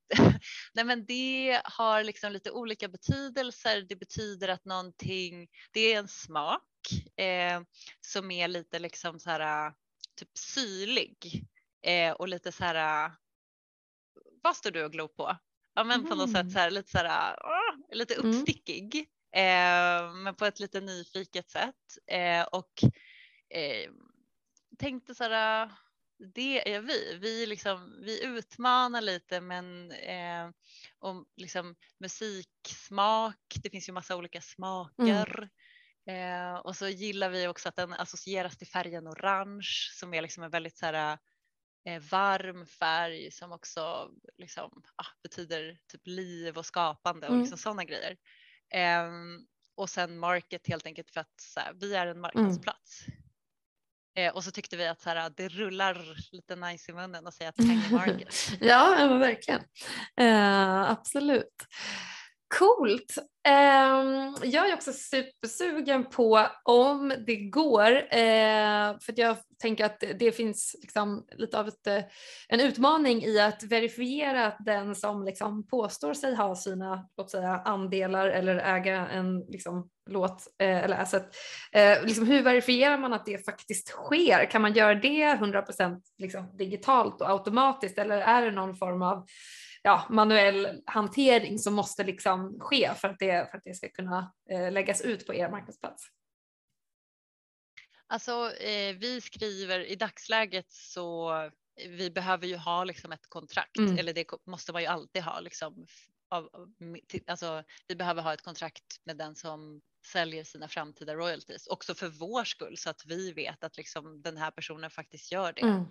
nej men det har liksom lite olika betydelser. Det betyder att någonting, det är en smak eh, som är lite liksom så här typ syrlig eh, och lite så här. Vad står du och glor på? Ja, men på något sätt mm. så här, lite så här, åh, lite mm. uppstickig, mm. eh, men på ett lite nyfiket sätt eh, och eh, tänkte så här. Det är vi. Vi, liksom, vi utmanar lite men eh, om liksom musiksmak. Det finns ju massa olika smaker. Eh, och så gillar vi också att den associeras till färgen orange som är liksom en väldigt så här, eh, varm färg som också liksom, ah, betyder typ liv och skapande och mm. liksom sådana grejer. Eh, och sen market helt enkelt för att här, vi är en mm. marknadsplats. Mm. Och så tyckte vi att så här, det rullar lite nice i munnen att säga Tangy Market. ja, verkligen. Eh, absolut. Coolt. Um, jag är också supersugen på om det går, uh, för jag tänker att det finns liksom lite av ett, eh, en utmaning i att verifiera att den som liksom påstår sig ha sina låt säga, andelar eller äga en liksom, låt uh, eller asset, uh, liksom, hur verifierar man att det faktiskt sker? Kan man göra det 100% liksom, digitalt och automatiskt eller är det någon form av ja, manuell hantering som måste liksom ske för att det, för att det ska kunna eh, läggas ut på er marknadsplats? Alltså eh, vi skriver i dagsläget så vi behöver ju ha liksom ett kontrakt mm. eller det måste man ju alltid ha liksom. Av, alltså, vi behöver ha ett kontrakt med den som säljer sina framtida royalties också för vår skull så att vi vet att liksom den här personen faktiskt gör det. Mm.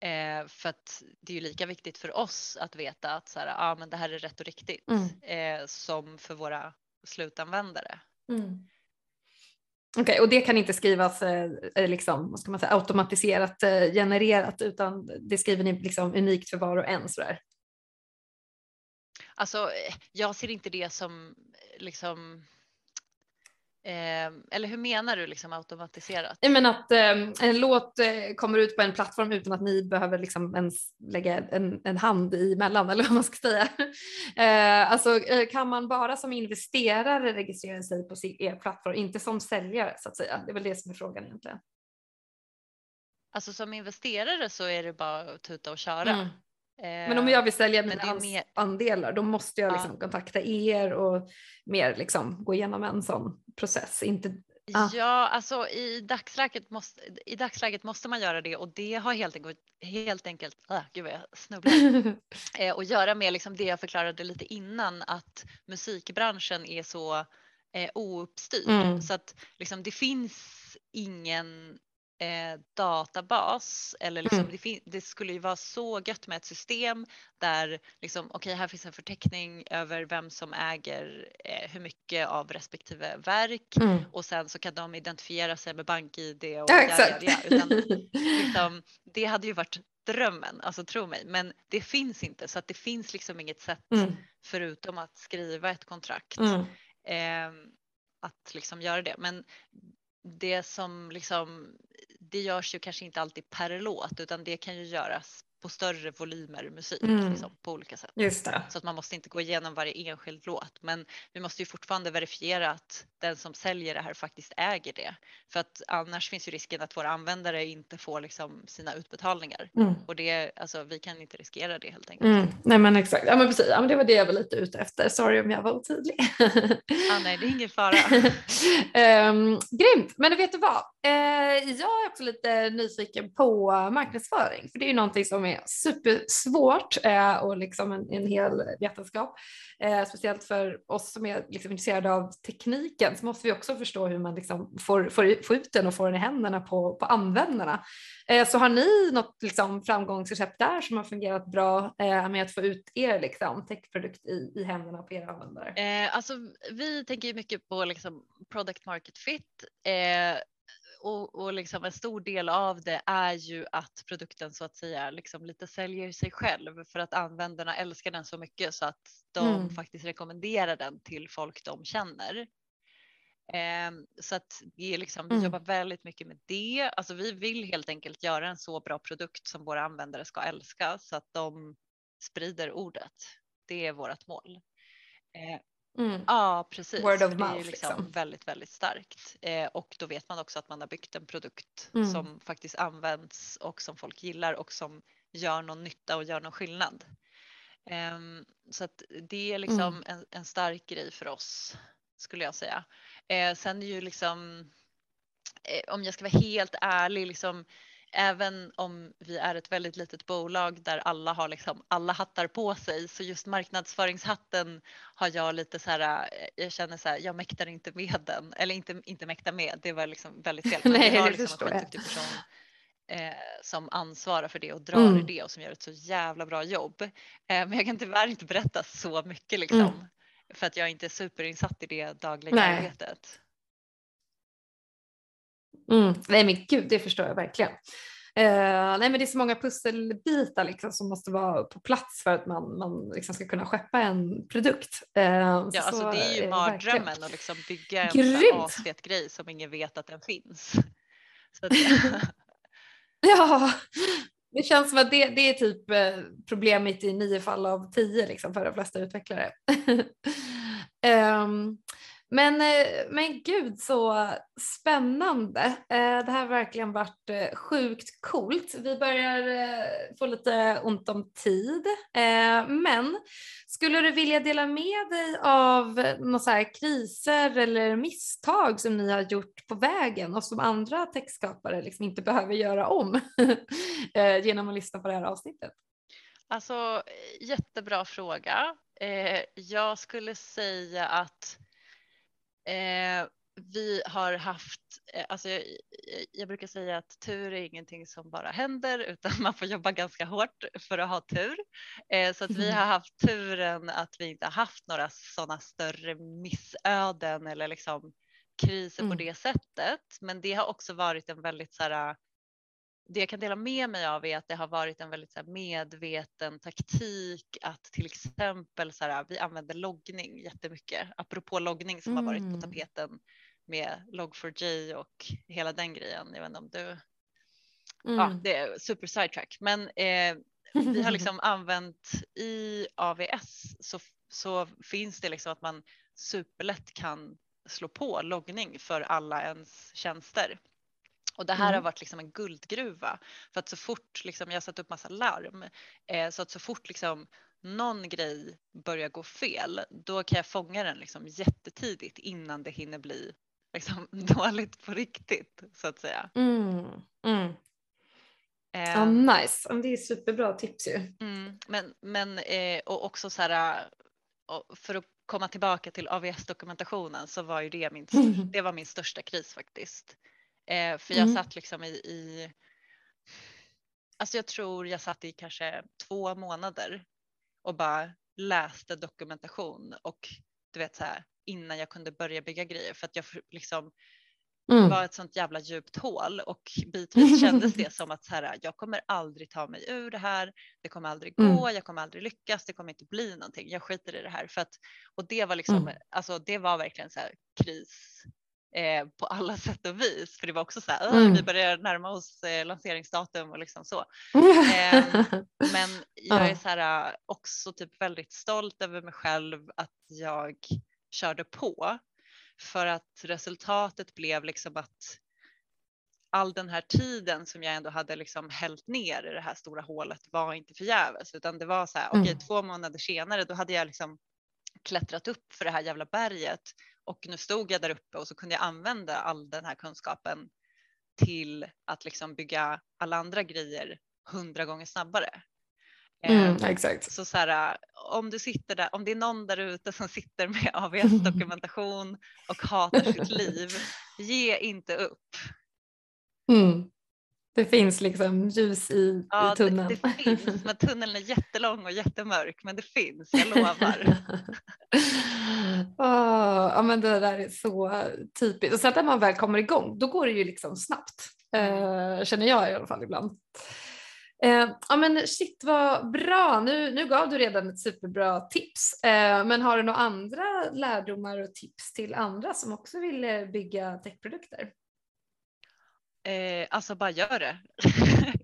Eh, för att det är ju lika viktigt för oss att veta att så här, ah, men det här är rätt och riktigt mm. eh, som för våra slutanvändare. Mm. Okej, okay, och det kan inte skrivas eh, liksom, vad ska man säga, automatiserat eh, genererat utan det skriver ni liksom unikt för var och en sådär? Alltså, eh, jag ser inte det som liksom Eh, eller hur menar du liksom automatiserat? Jag menar att eh, en låt eh, kommer ut på en plattform utan att ni behöver liksom ens lägga en, en hand emellan eller vad man ska säga. Eh, alltså eh, kan man bara som investerare registrera sig på er plattform, inte som säljare så att säga. Det är väl det som är frågan egentligen. Alltså som investerare så är det bara att tuta och köra. Mm. Men om jag vill sälja mina mer... andelar då måste jag liksom ja. kontakta er och mer liksom gå igenom en sån process. Inte, ah. Ja, alltså i dagsläget, måste, i dagsläget måste man göra det och det har helt enkelt, helt enkelt äh, gud vad jag snubblar, eh, och göra med liksom det jag förklarade lite innan att musikbranschen är så eh, ouppstyrd mm. så att liksom, det finns ingen eh, databas eller liksom, mm. det, det, skulle ju vara så gött med ett system där liksom okej okay, här finns en förteckning över vem som äger eh, hur mycket av respektive verk mm. och sen så kan de identifiera sig med bank-id och ja, exakt. Ja, utan, liksom, det hade ju varit drömmen, alltså tro mig, men det finns inte så att det finns liksom inget sätt mm. förutom att skriva ett kontrakt mm. eh, att liksom göra det. Men det som liksom, det görs ju kanske inte alltid per låt utan det kan ju göras på större volymer musik mm. liksom, på olika sätt. Så att man måste inte gå igenom varje enskild låt. Men vi måste ju fortfarande verifiera att den som säljer det här faktiskt äger det. För att annars finns ju risken att våra användare inte får liksom, sina utbetalningar. Mm. Och det, alltså, vi kan inte riskera det helt enkelt. Mm. Nej men exakt, ja men precis, ja, men det var det jag var lite ute efter. Sorry om jag var otydlig. ah, nej det är ingen fara. um, grymt, men vet du vad? Uh, jag är också lite nyfiken på marknadsföring. För det är ju någonting som är supersvårt eh, och liksom en, en hel vetenskap. Eh, speciellt för oss som är liksom intresserade av tekniken så måste vi också förstå hur man liksom får, får, får ut den och får den i händerna på, på användarna. Eh, så har ni något liksom framgångsrecept där som har fungerat bra eh, med att få ut er liksom, techprodukt i, i händerna på era användare? Eh, alltså, vi tänker mycket på liksom, product market fit eh, och, och liksom en stor del av det är ju att produkten så att säga liksom lite säljer sig själv för att användarna älskar den så mycket så att de mm. faktiskt rekommenderar den till folk de känner. Ehm, så att det är liksom, vi Mm. jobbar väldigt mycket med det. Alltså vi vill helt enkelt göra en så bra produkt som våra användare ska älska så att de sprider ordet. Det är vårt mål. Eh, Mm. Ja, precis. Word of för det är ju mouth, liksom, liksom. väldigt, väldigt starkt. Eh, och då vet man också att man har byggt en produkt Mm. som faktiskt används och som folk gillar och som gör någon nytta och gör någon skillnad. Ehm, så att det är liksom Mm. en, en stark grej för oss skulle jag säga. Eh, sen är ju liksom, eh, om jag ska vara helt ärlig, liksom, även om vi är ett väldigt litet bolag där alla har liksom alla hattar på sig så just marknadsföringshatten har jag lite så här, eh, jag känner så här, jag mäktar inte med den eller inte, inte mäktar med, det var liksom väldigt fel. Nej, vi har liksom förstår en jag. person eh, som ansvarar för det och drar Mm. i det och som gör ett så jävla bra jobb. Eh, men jag kan tyvärr inte berätta så mycket liksom Mm. för att jag inte är superinsatt i det dagliga Nej. arbetet. Mm. Nej men gud, det förstår jag verkligen. Eh, nej men det är så många pusselbitar liksom som måste vara på plats för att man, man liksom ska kunna skeppa en produkt. Eh, Ja, så alltså så det är ju det verkligen. mardrömmen att liksom bygga en asfet grej som ingen vet att den finns. Att, Ja, det känns som att det, det är typ eh, problemet i nio fall av tio liksom, för de flesta utvecklare. Ehm, men, eh, men gud så spännande. Eh, det här har verkligen varit eh, sjukt coolt. Vi börjar få lite ont om tid. Men skulle du vilja dela med dig av några så här kriser eller misstag som ni har gjort på vägen och som andra textskapare liksom inte behöver göra om genom att lyssna på det här avsnittet? alltså jättebra fråga. Jag skulle säga att eh, vi har haft, eh, alltså jag, jag brukar säga att tur är ingenting som bara händer utan man får jobba ganska hårt för att ha tur. Eh, så att vi har haft turen att vi inte har haft några sådana större missöden eller liksom kriser på Mm. det sättet. Men det har också varit en väldigt så här, det jag kan dela med mig av är att det har varit en väldigt medveten taktik att till exempel så här, vi använder loggning jättemycket. Apropå loggning som har varit Mm. på tapeten med Log4j och hela den grejen. Jag vet inte om du, ja Mm. det är super sidetrack. Men eh, vi har liksom använt i AVS så, så finns det liksom att man superlätt kan slå på loggning för alla ens tjänster. Och det här har Mm. varit liksom en guldgruva för att så fort liksom, jag har satt upp massa larm eh, så att så fort liksom någon grej börjar gå fel då kan jag fånga den liksom jättetidigt innan det hinner bli liksom dåligt på riktigt så att säga. Mm. Mm. Ja, Ehm, nice. Det är superbra tips ju. Mm, men men eh, och också så här, och för att komma tillbaka till AVS-dokumentationen så var ju det min, det var min största kris faktiskt. Eh, för jag Mm. satt liksom i, i, alltså jag tror jag satt i kanske två månader och bara läste dokumentation och du vet så här innan jag kunde börja bygga grejer för att jag liksom Mm. var ett sånt jävla djupt hål och bitvis kändes det som att så här, jag kommer aldrig ta mig ur det här. Det kommer aldrig gå. Mm. Jag kommer aldrig lyckas. Det kommer inte bli någonting. Jag skiter i det här för att och det var liksom Mm. alltså det var verkligen så här kris eh, på alla sätt och vis. För det var också så här, "Åh, Mm. vi börjar närma oss eh, lanseringsdatum och liksom så. Ehm, Men jag är så här, äh, också typ väldigt stolt över mig själv att jag körde på för att resultatet blev liksom att all den här tiden som jag ändå hade liksom hällt ner i det här stora hålet var inte förgäves utan det var så här okej Mm. två månader senare då hade jag liksom klättrat upp för det här jävla berget och nu stod jag där uppe och så kunde jag använda all den här kunskapen till att liksom bygga alla andra grejer hundra gånger snabbare. Mm, Ehm, exakt. så så här, om du sitter där, om det är någon där ute som sitter med AVS-dokumentation och hatar sitt liv, ge inte upp. Mm. Det finns liksom ljus i, Ja, i tunneln. Det, det finns, men tunneln är jättelång och jättemörk, men det finns, jag lovar. Åh, ja men det där är så typiskt. Och sen när man väl kommer igång då går det ju liksom snabbt. Mm. Eh, känner jag i alla fall ibland. Eh, ja men shit vad bra, nu, nu gav du redan ett superbra tips. Eh, men har du några andra lärdomar och tips till andra som också vill eh, bygga techprodukter? Eh, alltså bara gör det.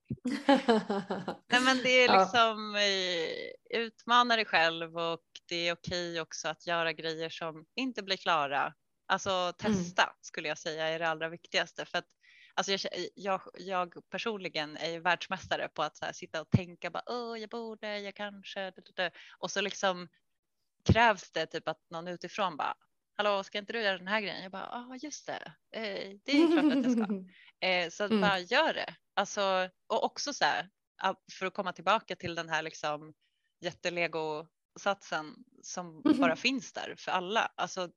Nej men det är liksom ja. utmana dig själv och det är okej också att göra grejer som inte blir klara. Alltså mm. testa mm. skulle jag säga är det allra viktigaste för att Alltså jag, jag, jag personligen är världsmästare på att här, sitta och tänka bara, Åh, jag borde, jag kanske, och så liksom krävs det typ att någon utifrån bara, hallå, ska inte du göra den här grejen? Jag bara, ja, just det, eh, det är klart att jag ska. Eh, så mm. bara gör det. Alltså, och också så här, för att komma tillbaka till den här liksom jättelego-satsen som mm. bara finns där för alla. Alltså,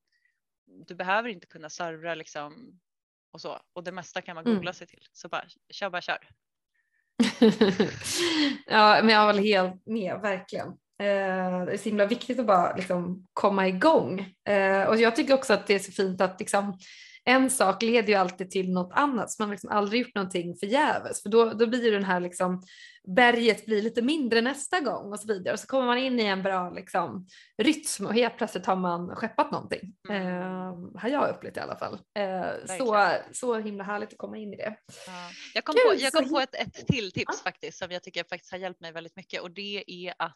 du behöver inte kunna servra liksom och så och det mesta kan man mm. googla mm. sig till. Så bara kör, bara kör. ja, men jag håller helt med, verkligen. Eh, det är så himla viktigt att bara liksom, komma igång. Eh, och jag tycker också att det är så fint att liksom, en sak leder ju alltid till något annat så man har liksom aldrig gjort någonting förgäves för då, då blir den här liksom berget blir lite mindre nästa gång och så vidare och så kommer man in i en bra liksom rytm och helt plötsligt har man skeppat någonting. Mm. Eh, har jag upplevt i alla fall. Eh, så, så himla härligt att komma in i det. Ja. Jag kom, Gud, på, jag kom på ett, ett till tips ja. faktiskt som jag tycker faktiskt har hjälpt mig väldigt mycket och det är att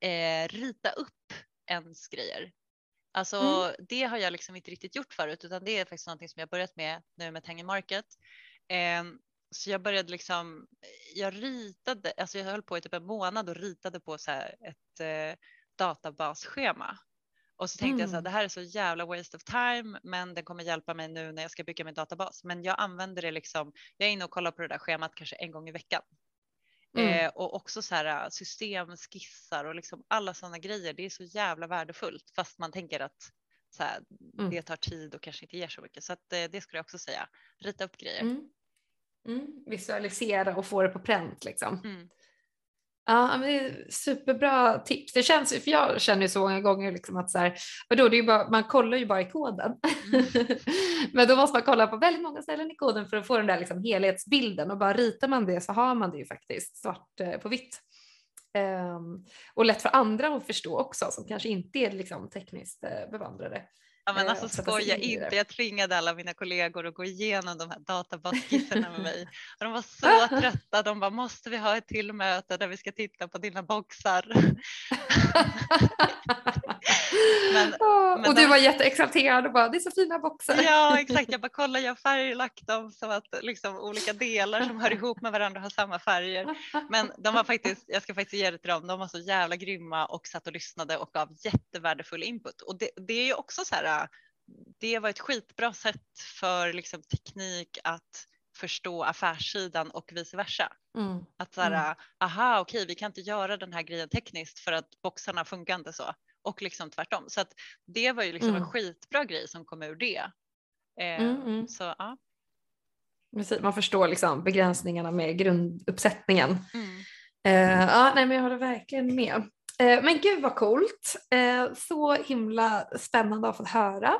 eh, rita upp ens grejer. Alltså mm. det har jag liksom inte riktigt gjort förut utan det är faktiskt någonting som jag börjat med nu med Tangen Market. Eh, så jag började liksom, jag ritade, alltså jag höll på i typ en månad och ritade på så här ett eh, databasschema. Och så tänkte mm. jag så här, mm. det här är så jävla waste of time, men det kommer hjälpa mig nu när jag ska bygga min databas. Men jag använder det liksom, jag är inne och kollar på det där schemat kanske en gång i veckan. Mm. Eh, och också så här äh, systemskissar och liksom alla sådana grejer. Det är så jävla värdefullt fast man tänker att så här, mm. det tar tid och kanske inte ger så mycket. Så att, eh, det skulle jag också säga. Rita upp grejer. Mm. mm. Visualisera och få det på pränt liksom. Ja, men det är superbra tips. Det känns, för jag känner ju så många gånger liksom att så här, vadå, det är bara, man kollar ju bara i koden. Mm. men då måste man kolla på väldigt många ställen i koden för att få den där liksom helhetsbilden och bara ritar man det så har man det ju faktiskt svart eh, på vitt. Um, och lätt för andra att förstå också som kanske inte är liksom tekniskt uh, bevandrade. Ja men alltså skoja inte, jag tvingade alla mina kollegor att gå igenom de här databasskisserna med mig. Och de var så trötta, de bara måste vi ha ett till möte där vi ska titta på dina boxar. men, oh, men och du var jätteexalterad och bara det är så fina boxar. Ja exakt, jag bara kolla jag har färglagt dem så att liksom olika delar som hör ihop med varandra har samma färger. Men de var faktiskt, jag ska faktiskt ge det till dem, de var så jävla grymma och satt och lyssnade och gav jättevärdefull input. Och det, det är ju också så här det var ett skitbra sätt för liksom, teknik att förstå affärssidan och vice versa. Mm. Att så här, mm. aha okej vi kan inte göra den här grejen tekniskt för att boxarna funkar inte så och liksom tvärtom. Så att det var ju liksom mm. en skitbra grej som kom ur det. Eh, mm, mm. så ja. Man förstår liksom begränsningarna med grunduppsättningen. Mm. Eh, ja, nej, men jag håller verkligen med. Eh, men gud vad coolt. Eh, så himla spännande att få höra.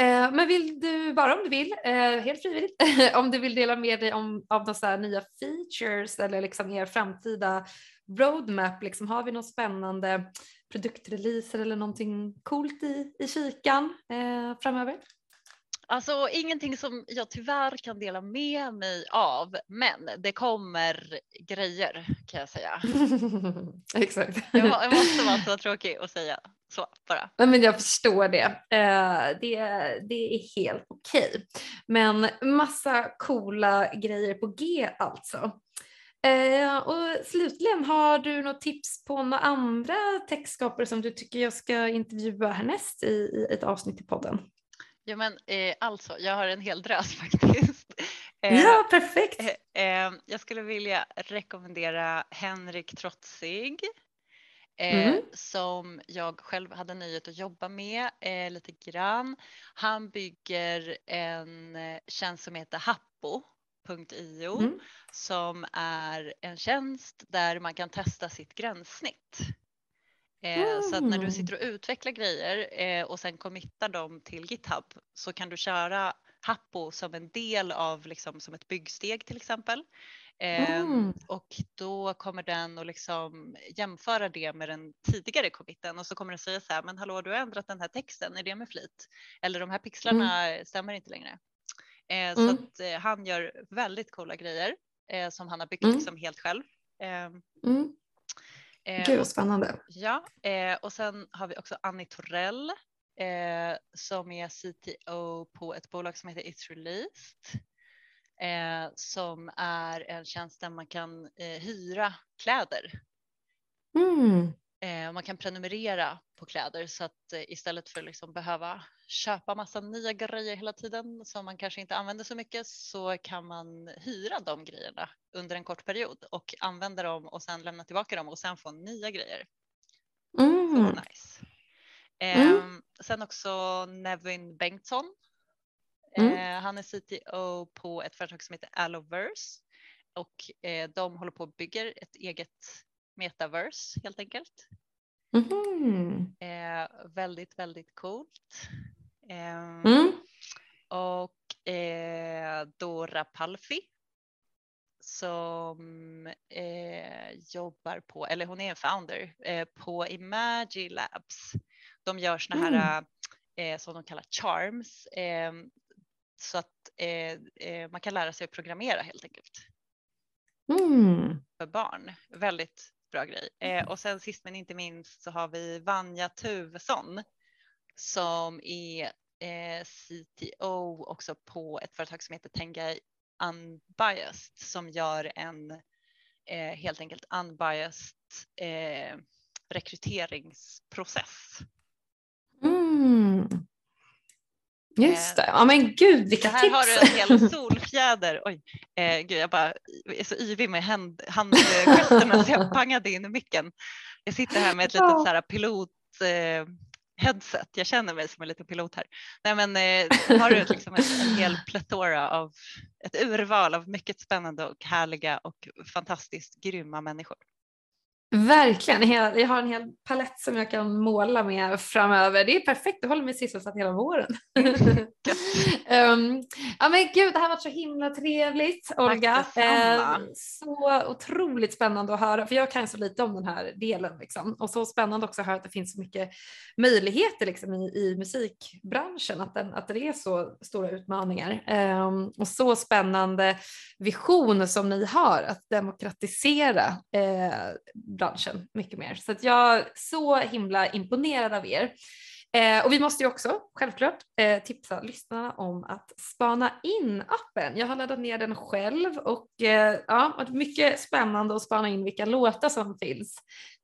Eh, men vill du, bara om du vill, eh, helt frivilligt, om du vill dela med dig om, av några nya features eller liksom er framtida roadmap, liksom, har vi någon spännande produktreleaser eller någonting coolt i, i kikan eh, framöver? Alltså ingenting som jag tyvärr kan dela med mig av, men det kommer grejer kan jag säga. Exakt. Jag, jag, måste vara så tråkig och säga så bara. men jag förstår det. Uh, det, det är helt okej. Okay. Men massa coola grejer på G alltså. Uh, och slutligen, har du något tips på några andra textskapare som du tycker jag ska intervjua härnäst i, i ett avsnitt i podden? Ja men eh, alltså, jag har en hel drös faktiskt. Eh, ja, perfekt. Eh, eh, jag skulle vilja rekommendera Henrik Trotzig eh, mm. som jag själv hade nöjet att jobba med eh, lite grann. Han bygger en tjänst som heter Happo.io mm. som är en tjänst där man kan testa sitt gränssnitt. Mm. Så att när du mm. sitter och utvecklar grejer eh, och sen committar dem till GitHub så kan du köra Happo som en del av liksom, som ett byggsteg till exempel. Ehm, Mm. och då kommer den att liksom jämföra det med den tidigare committen och så kommer den säga så här, men hallå du har ändrat den här texten, är det med flit? Eller de här pixlarna stämmer inte längre. Eh, Så Mm. att han gör väldigt coola grejer som han har byggt Mm. liksom helt själv. Ehm, Mm. Eh, Gud vad spännande. Ja, eh, och sen har vi också Annie Torell eh, som är CTO på ett bolag som heter It's Released. Som är en tjänst där man kan hyra kläder. Mm. Eh, man kan prenumerera på kläder så att eh, istället för liksom behöva köpa massa nya grejer hela tiden som man kanske inte använder så mycket så kan man hyra de grejerna under en kort period och använda dem och sen lämna tillbaka dem och sen få nya grejer. Mm. Nice. Mm. Ehm, sen också Nevin Bengtsson. Mm. Eh, han är CTO på ett företag som heter Alloverse och de håller på och bygger ett eget metaverse helt enkelt. Mhm. Eh, väldigt, väldigt coolt. Ehm, Mm. Och eh, Dora Palfi som eh, jobbar på, eller hon är en founder eh, på Imagi Labs. De gör såna här eh, som de kallar charms eh, så att eh, eh, man kan lära sig att programmera helt enkelt Mm. för barn. Väldigt bra grej. Eh, och sen sist men inte minst så har vi Vanja Tuvesson som är eh, CTO också på ett företag som heter Tengai Unbiased som gör en eh, helt enkelt unbiased eh, rekryteringsprocess. Mm. Just det. Ja men gud vilka här tips. har du en hel solfjäder. Oj, eh, gud, jag bara är så yvig med hand, handgesterna så jag pangade in i micken. Jag sitter här med ett litet så här pilot eh, headset. Jag känner mig som en liten pilot här. Nej, men eh, har du liksom en, en hel plethora av ett urval av mycket spännande och härliga och fantastiskt grymma människor. Verkligen, jag har en hel palett som jag kan måla med framöver. Det är perfekt, du håller mig sysselsatt hela våren. um, ja men gud, det här var så himla trevligt Olga. Eh, så otroligt spännande att höra, för jag kan så lite om den här delen. Liksom. Och så spännande också att höra att det finns så mycket möjligheter liksom, i, i musikbranschen, att, den, att det är så stora utmaningar. Ehm, och så spännande vision som ni har att demokratisera eh, branschen mycket mer. Så att jag är så himla imponerad av er. Eh, och vi måste ju också självklart eh, tipsa lyssnarna om att spana in appen. Jag har laddat ner den själv och eh, ja, är mycket spännande att spana in vilka låtar som finns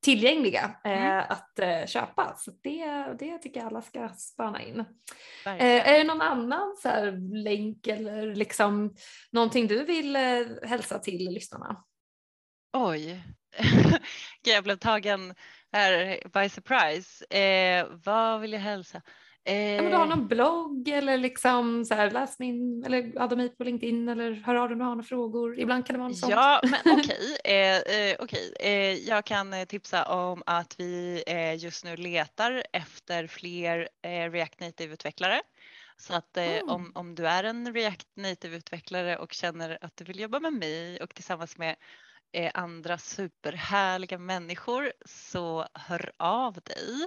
tillgängliga eh, Mm. att eh, köpa. Så det, det tycker jag alla ska spana in. Eh, är det någon annan så här, länk eller liksom någonting du vill hälsa till lyssnarna? Oj, jag blev tagen här by surprise. Eh, vad vill jag hälsa? Eh, Ja, men du har någon blogg eller liksom så här, läs min eller adda mig på LinkedIn eller hör av dig om du har några frågor. Ibland kan det vara något sånt. Ja, men okej. Eh, eh, okej. eh, jag kan eh, tipsa om att vi eh, just nu letar efter fler eh, React Native-utvecklare. Så att eh, Mm. om, om du är en React Native-utvecklare och känner att du vill jobba med mig och tillsammans med eh, andra superhärliga människor så hör av dig.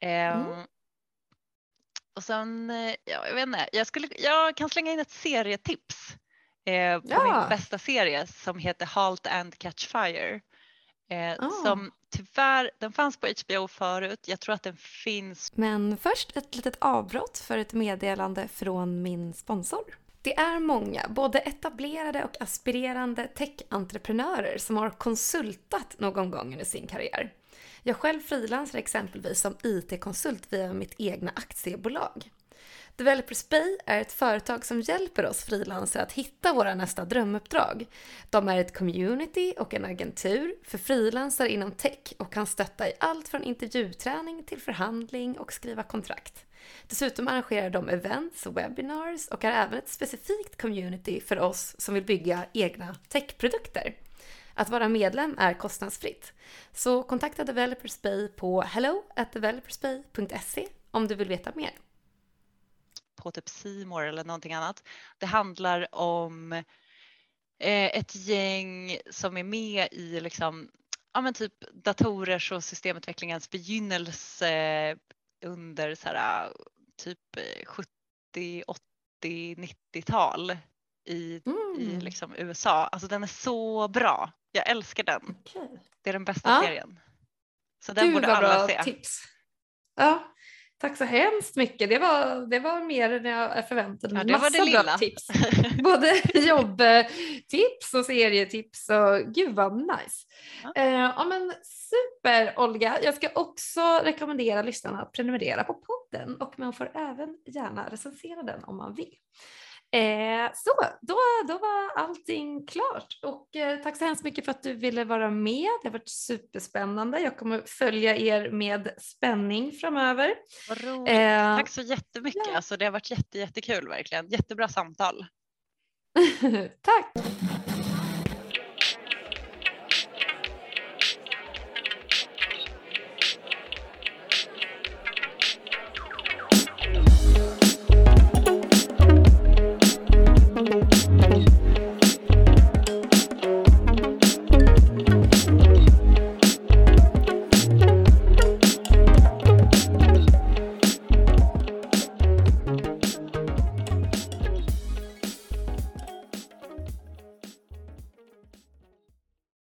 Ehm, Mm. Och sen, ja, jag vet inte, jag, skulle, jag kan slänga in ett serietips eh, på Ja. min bästa serie som heter Halt and Catch Fire. Eh, Ah. Som tyvärr, den fanns på HBO förut, jag tror att den finns Men först ett litet avbrott för ett meddelande från min sponsor. Det är många, både etablerade och aspirerande tech-entreprenörer som har konsultat någon gång under sin karriär. Jag själv frilansar exempelvis som IT-konsult via mitt egna aktiebolag. Developers Bay är ett företag som hjälper oss frilansare att hitta våra nästa drömuppdrag. De är ett community och en agentur för frilansare inom tech och kan stötta i allt från intervjuträning till förhandling och skriva kontrakt. Dessutom arrangerar de events och webinars och är även ett specifikt community för oss som vill bygga egna techprodukter. Att vara medlem är kostnadsfritt. Så kontakta Developers Bay på hello at developersbay.se om du vill veta mer. på typ Simor eller någonting annat. Det handlar om eh, ett gäng som är med i liksom, ja, men typ datorers och systemutvecklingens begynnelse under så här, typ 70, 80, 90-tal i, mm. i liksom USA. Alltså den är så bra. Jag älskar den. Okay. Det är den bästa ja. serien. Så den Gud, borde alla bra se. Tips. Ja, tack så hemskt mycket. Det var, det var mer än jag förväntade mig. Ja, det Massa var det lilla. bra tips. Både jobbtips och serietips och gud vad nice. Ja. Uh, ja men super Olga. Jag ska också rekommendera lyssnarna att prenumerera på podden och man får även gärna recensera den om man vill. Eh, så då, då var allting klart och eh, tack så hemskt mycket för att du ville vara med. Det har varit superspännande. Jag kommer följa er med spänning framöver. Vad roligt. Eh, tack så jättemycket. Ja. Alltså, det har varit jätte, jättekul verkligen. Jättebra samtal. tack.